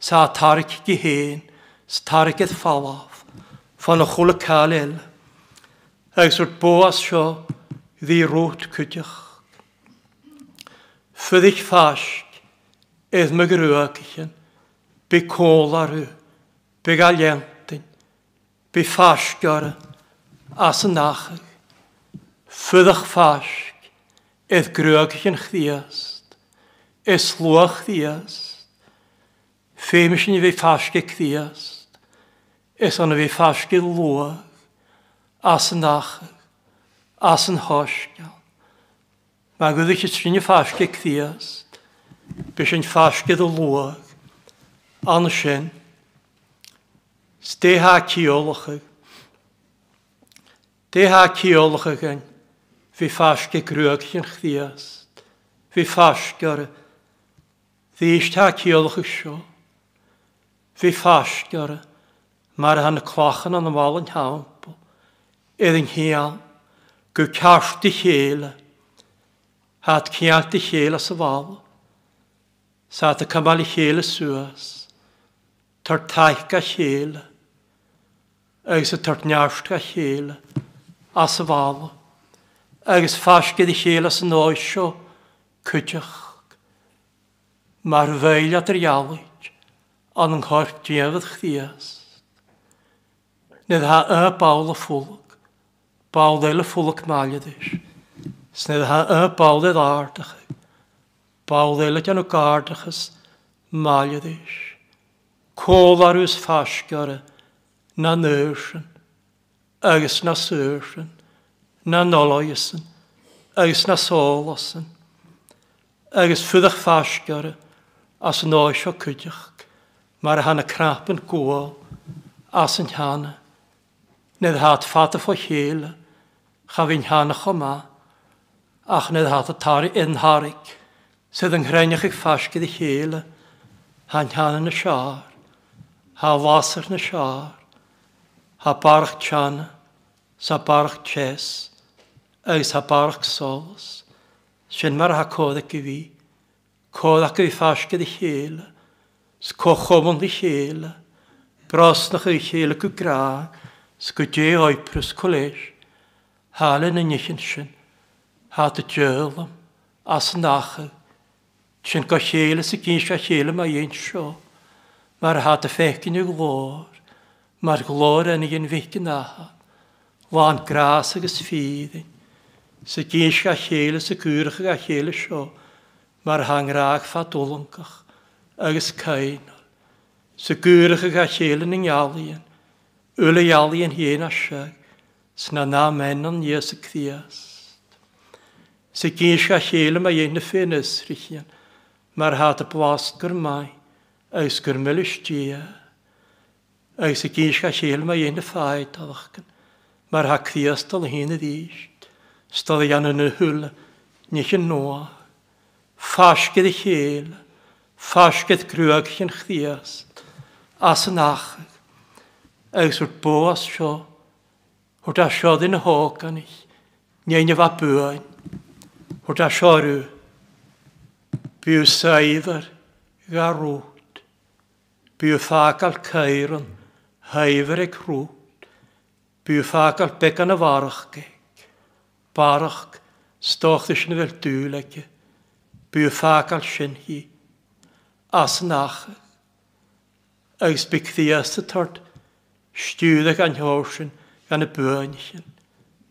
Sa tarig gihén. Starigedd falaf. Fan y chwl y cael eil. Ys o'r boas sio. Ddi rwt cydych. Fyddich fasio. es med gröken, bekålaru, begaljenten, befarskare, asnacher, fyddach farsk, es gröken chdiast, es luach chdiast, femischen vi farske chdiast, es an vi farske luach, asnacher, asnhorskan. Mae gwyddi chi trin i farske chdiast, bys yn ffasgydd o lwag, an sy'n, Ste ha ciolach. De ha ciolach gan. Fi fasge grwag sy'n chdiast. Fi fasgar. Ddysht ha ciolach sio. Fi fasgar. Mae'r hann clachan an amal yn hamp. edyn hial. Gw cast i chela. Hat cialt i chela sy'n fawr. Sa ta kamal hele suas. Tar taika hele. Agus a tar njarska hele. As vav. Agus faske di hele as noisho. Kutjach. Mar veil at yr. An yng nghorp diefyd chdias. Nid ha y bawl y ffwlwg. Bawl ddeil y ffwlwg sned. Snedd ha y bawl ddeil ardach. Báðéileite nó gardachas ar ys fásceara na nuirsin, agus na suirsin, na nolaisin, agus na sólasin, agus fudach fásceara as an áisio cuideach, mar a hana crapan gwael as yn hana. Nid hat fata fo chéle, cha fi'n hana choma, ach nid hat a tari yn harig sydd yn ghrenioch i'ch ffasgydd i hil, ha'n han yn y siar, ha wasach na siar, ha barach tiana, sa barach ches, eis ha barach sos, sy'n mar ha codach i fi, codach i ffasgydd i hil, scochomond i hil, brosnach i hil y gwgra, sgwyddi o'i prys colis, halen yn ychyn sy'n, ha dy jylom, as nachel, Sin go chéle sa gyn se chéle a dhéon seo, mar hat a fecin glór, mar glór anig an vicin aha, Lan gras agus fídain, sa gyn se chéle sa ag a chéle seo, mar rag fa dolancach agus cainal, sa ag a chéle na ngealaíon, ula ngealaíon hén a seag, sna na menon Iesu Christ. Sa gyn se chéle a ein na ffyn ysrichian, mar hat y blast gyr mai ausgur melustia. Eis y gys ga siel mae un y ffai tafachgan, mar ha cdiastol hyn y ddysg, stodd i an yn y hwyl, nich yn noa. Fasgedd y siel, fasgedd grwag chi'n chdiast, as yn achag, eis wrth boas sio, wrth asiodd ddyn y hog anych, neu yn y fabwain, wrth asiodd Byw saifar garwt. Byw ffagal ceiron haifar ag rwt. Byw ffagal began y farach geg. Barach stoch ddysyn fel dŵl ag. E. Byw ffagal sy'n hi. As nach. Agus byg ddias y tord. Stiwyd ag anhywsyn gan y bwyn sy'n.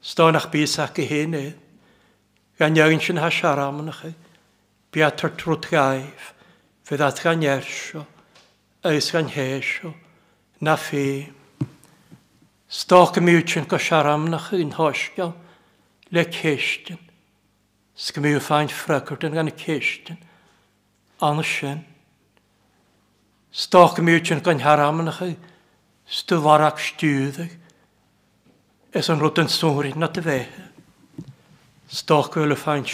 Stoch nach bys ac i hyn edd. Gan yw'n sy'n hasiaram yn ychydig. Beatr trwt gaif, fydd at gan ersio, eis gan hesio, na fi. Stok miwtyn go siaram na chyn hosgiaw, le cestyn. Sgmiw ffain ffragwrdyn gan y cestyn, an sin. Stok miwtyn gan haram na chy, stwfarach stiwddig, es yn rwyd yn sŵrin na dy fe. Stok wyl y ffain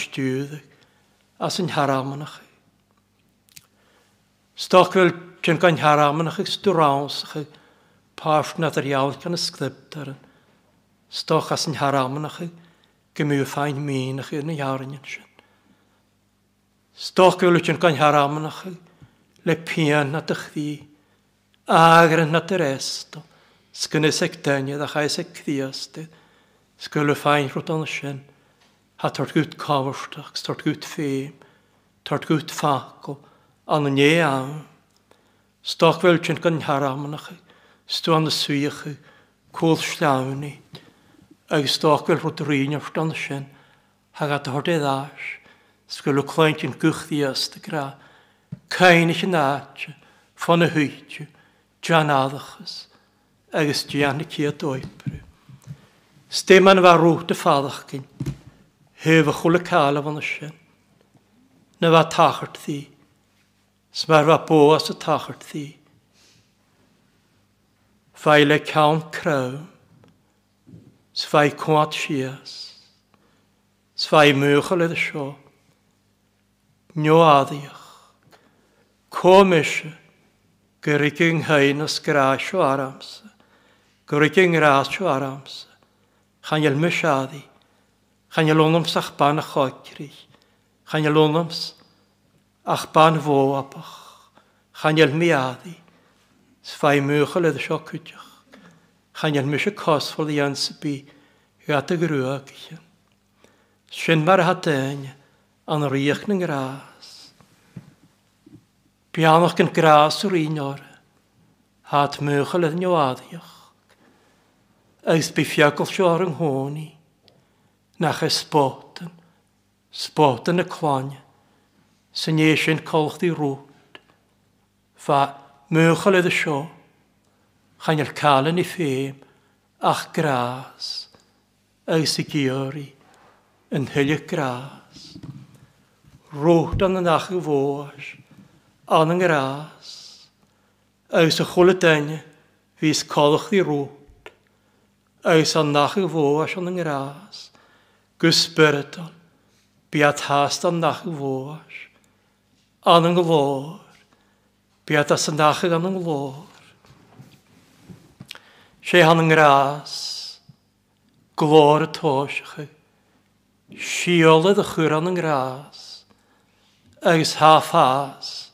as yn haramynach. Stoch fel ti'n gan haramynach ag stwraws ag parf nad yr iawn gan ysglybt ar yn. Stoch as yn haramynach ag gymyw ffain mîn ag yn y iawn yn sy'n. Stoch fel ti'n gan haramynach ag le pian nad ych ddi agran nad yr esto. sgynnu ag dyniad a chai ag cdiastyd. Sgwyl y ffain rwyd o'n sy'n ha tart gut kaverstach, tart gut fe, tart gut fako, an an ea. Stach velchen gan haramnach, stu an de swiach, kol slauni. Ag stach vel rot rin of dan shen, ha gat hart e das. Skulle kleinchen guchtiast gra. Keinig naatje, van 'n huitje, janadachs, agus janne kiet oipru. Steman war rote fadachkin. Hef a chwle cael af ond ysyn. Na fa tachart thi. Smar fa bo as a tachart thi. Fai le cawn craw. Sfai cwant sias. Sfai mwychol edrych sio. Nio addiach. Comisio. Gyrrig yng nghain os grasio ar amser. Gyrrig yng grasio ar amser. Chan yl mysiaddi. Chanjalongams ach ban a choicri. Chanjalongams ach ban fo apach. Chanjal mi addi. Sfai mwchel edrych o cwtiach. Chanjal mi eisiau cosfol i ans y bu. Yw at y grwa gysio. Syn mae'r hadein an riach yn gras. Bianach yn gras o'r un o'r. Hat mwchol ydw nio adioch. Ys bu fiagol sio ar yng nghoni nach y sbotyn, sbotyn y clon, sy'n eisiau'n colch di rwyd, Fa mwchol iddo sio, chan i'r cael yn ei ffeim, ach gras, ys i gyori, yn hylio gras. Rwt yn y nach y fwys, an yn gras. Ys y chwle dyna, fys colwch di rwt. Ys yn nach y fwys yn gras gysbyrydol, biad hast an nach fôr, an yng glôr, biad as nach an yng glôr. Sé han yng ngras, glor y tosach, sioledd y chwyr an yng ngras, agus ha ffas,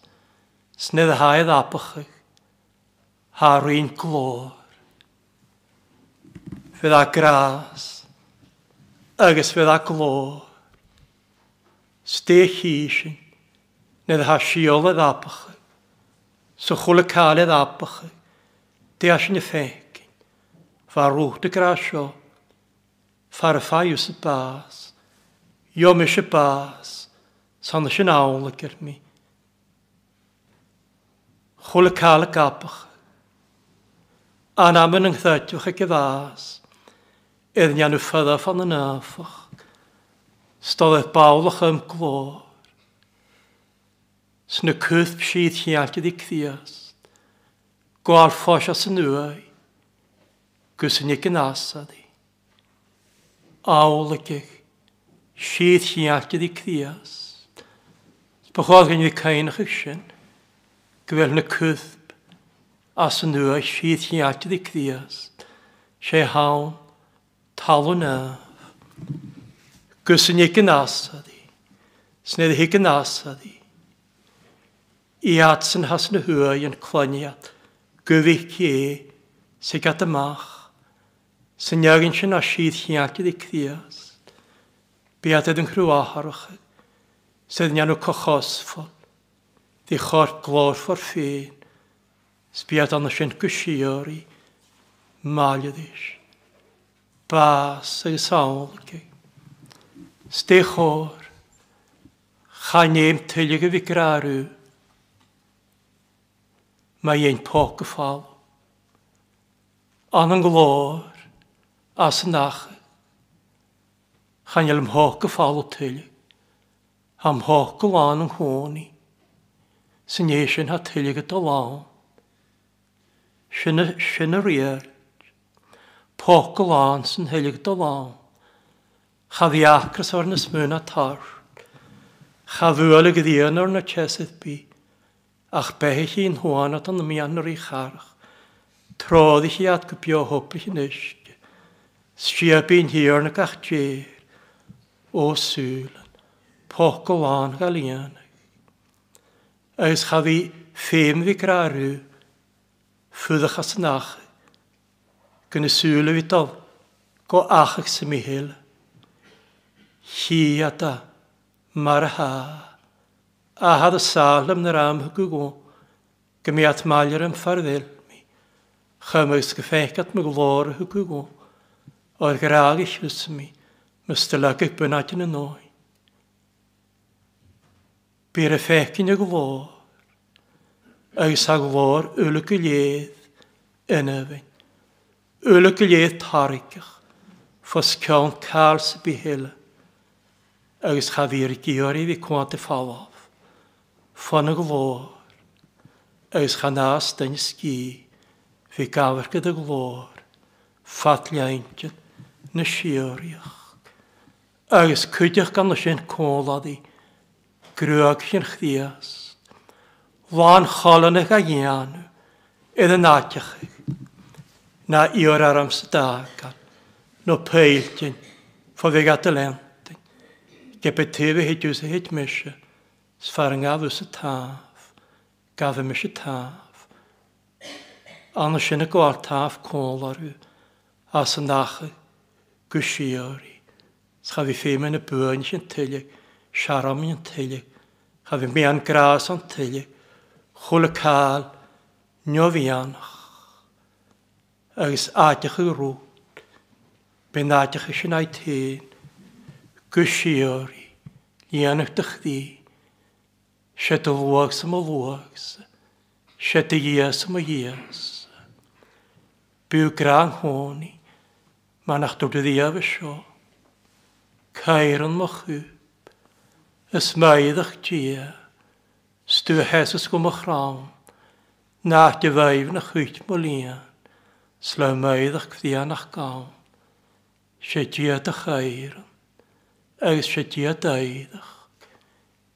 snydd y haedd apach, har un glôr. Fydd a gras, agus fydd ac lo. Ste chysyn, nid ha siol y ddapach, so chwl y cael y ddapach, de asyn y ffegin, fa rwt y grasio, fa'r ffaiws y bas, yom ys y bas, san ys yn awl y gyrmi. Chwl y cael y a'n am yn yngthydiwch y gyfas, Eddyn iawn y ffydda fan yn afach. Stodd bawlach ym glor. Sna cwth bsyd hiant gyda cdiast. Gwael ffos as yn ywau. Gwsyn i gynasad i. Awlygig. Sydd hiant gyda cdiast. Bychodd gen i cain ych ysyn. Gwyl na cwth as yn ywau sydd hiant gyda cdiast. Se hawn halwna. Gwysyn eich yn di. Snedd eich yn di. I atsyn has na hwy yn clyniad. Gwyfych e sy'n gada mach. Sy'n iagyn sy'n asydd hiagydd i cdias. Beadad yn chrw aharwch. Sydd nian o cochosfol. Di chor glor for ffyn. Sbiad anna sy'n gwsiori. Maliad eich bas y saolgi. Stich o'r, chanem tylig y figrarw. Mae ein poc y ffal. An yn glor, as yn ach. Chan ym hoc y ffal o tylig. Am hoc y lan yn hwni. Sy'n eisiau ha tylig y dolan. Sy'n y riar póca lán san thuigh do lán. o'r nes mwyn a tar. Chadhuala go dhéana o'r na chesydd bí. Ach behi i'n hwana tan mi anor i Trodd i chi at gwbio hwbrych yn ysg. Sgiab i'n hir na gach djer. O sŵlan, o lan gael iana. Ys chadhi ffeim fi grarw, ffydach as nachyd gynnu sŵl fi dal, go achach sy'n mi hyl. Hi a da, mar ha. A had y sal am na ram hygw gwn, gymiat malio'r yn ffarddil mi. Chymwys gyffegat my glor hygw gwn, o'r graag eich hys mi, mystylag eich bynnag yn y noi. Byr y ffecyn y glor, agos a glor ylwg y lledd yn yfyn. Ölök lé tarikach, fos cean cáls bihéle, agus chavír gíorí vi kwante fáhaf, fanna go lór, agus chanás vi gafargad a glór, fatliaintin na sioriach, agus cuideach gan na sin cóladí, grúag sin chdias, Lán chalanach a na ior arams dagan, no peiltin, for vi gatt lentin. Gepe teve hit juse hit myshe, svarnga vuse tav, gave myshe tav. Annars sinne går tav kålaru, asen nache, gushiori. Ska vi femen e bönchen tilje, sharamjen tilje, ha vi mean grasan tilje, chulekal, njovianach agus áiteach rú ben áiteach sin a tain go siúí líanachtach dí sé do bhuaag sa má bhuaagsa sé a dhéas má dhéas. Búrán háí má nach dú a dhéamh seo Cairan mo chuúb is maiddach dia stú heas go mo chrám ná de bhaimh na chuit mo líon. Sláimeidach chríanach gáin, sé diad a chair, agos se diad aidach.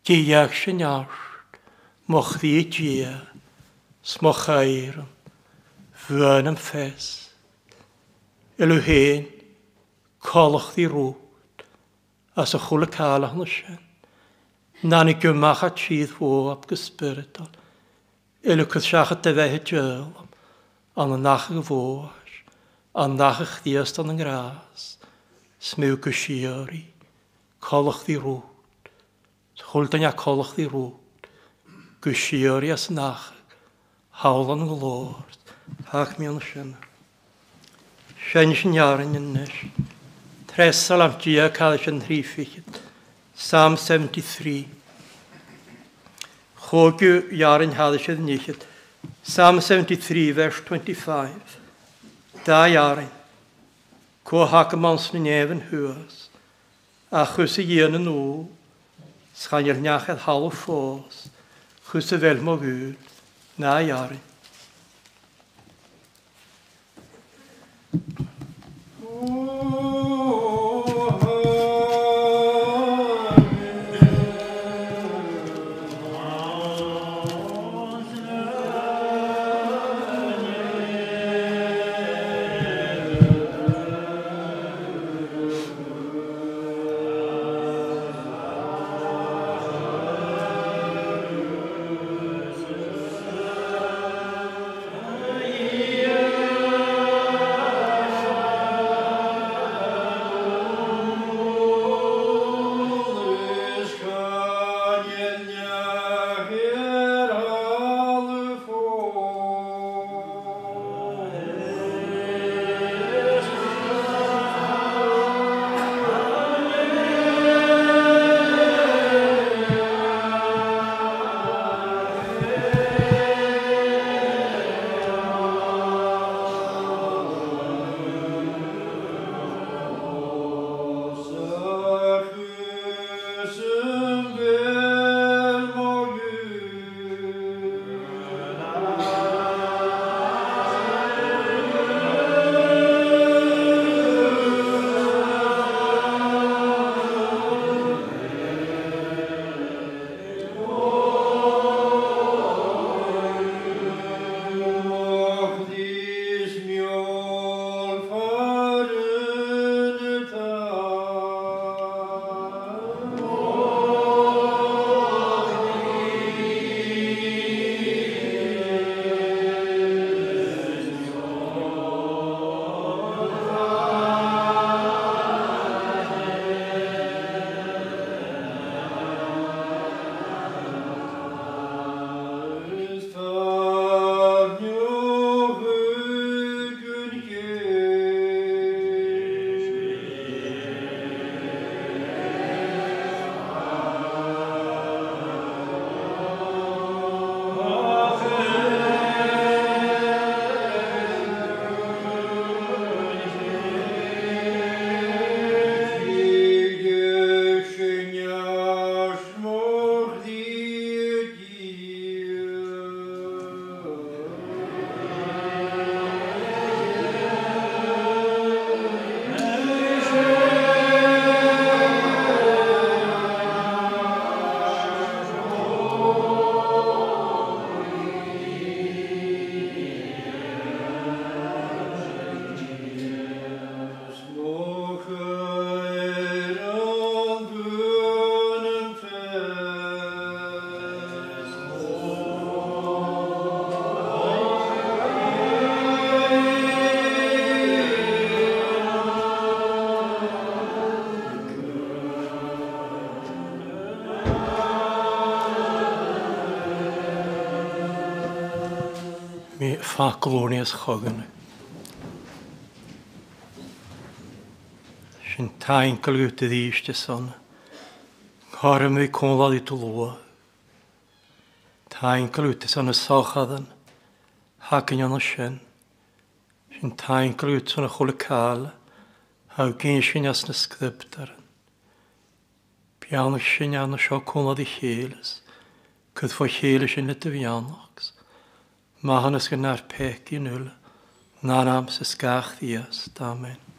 Díag sin ást, mo chrí dia, smoch chair, fyn am ffes. Ilw hen, colach ddi rwt, as o chwl y cael na sin. Nan i gymach at sydd fwo ap gysbyrtol, ilw cwth at a dyfau an yn nach y fôr, an nach ych ddiast an yn gras, smyw gysiori, di rwt, chwldan ia colwch di rwt, gysiori as nach, hawl an glord, hach mi an sy'n. Sian sy'n iawn yn nes, tresal am dia cael sy'n rhiffichyd, Psalm 73. Chogu iawn hael sy'n nichyd, Psalm 73, vers 25. Da iarin, ko hakamans ni nefn hwys, a chwys i gyn yn ôl, sgan i'r niach edd hal o chus chwys y mo gwyl, na iarin. Tá glónías choganna. Sin taincail gúta dhíiste sanna. Chorm bhí cóláí tú lua. Taincail gúta sanna sochadan, hacan anna sin. Sin taincail gúta sanna chula cael. ha gyn sin as na scriptaran. Bianach sin anna seo cóláí chélas, cyd fo chélas yn y dy. Dyfianogs. Mahan ys gynnar pec i nŵl. Na'r am sy'n sgach ddiast. Amen.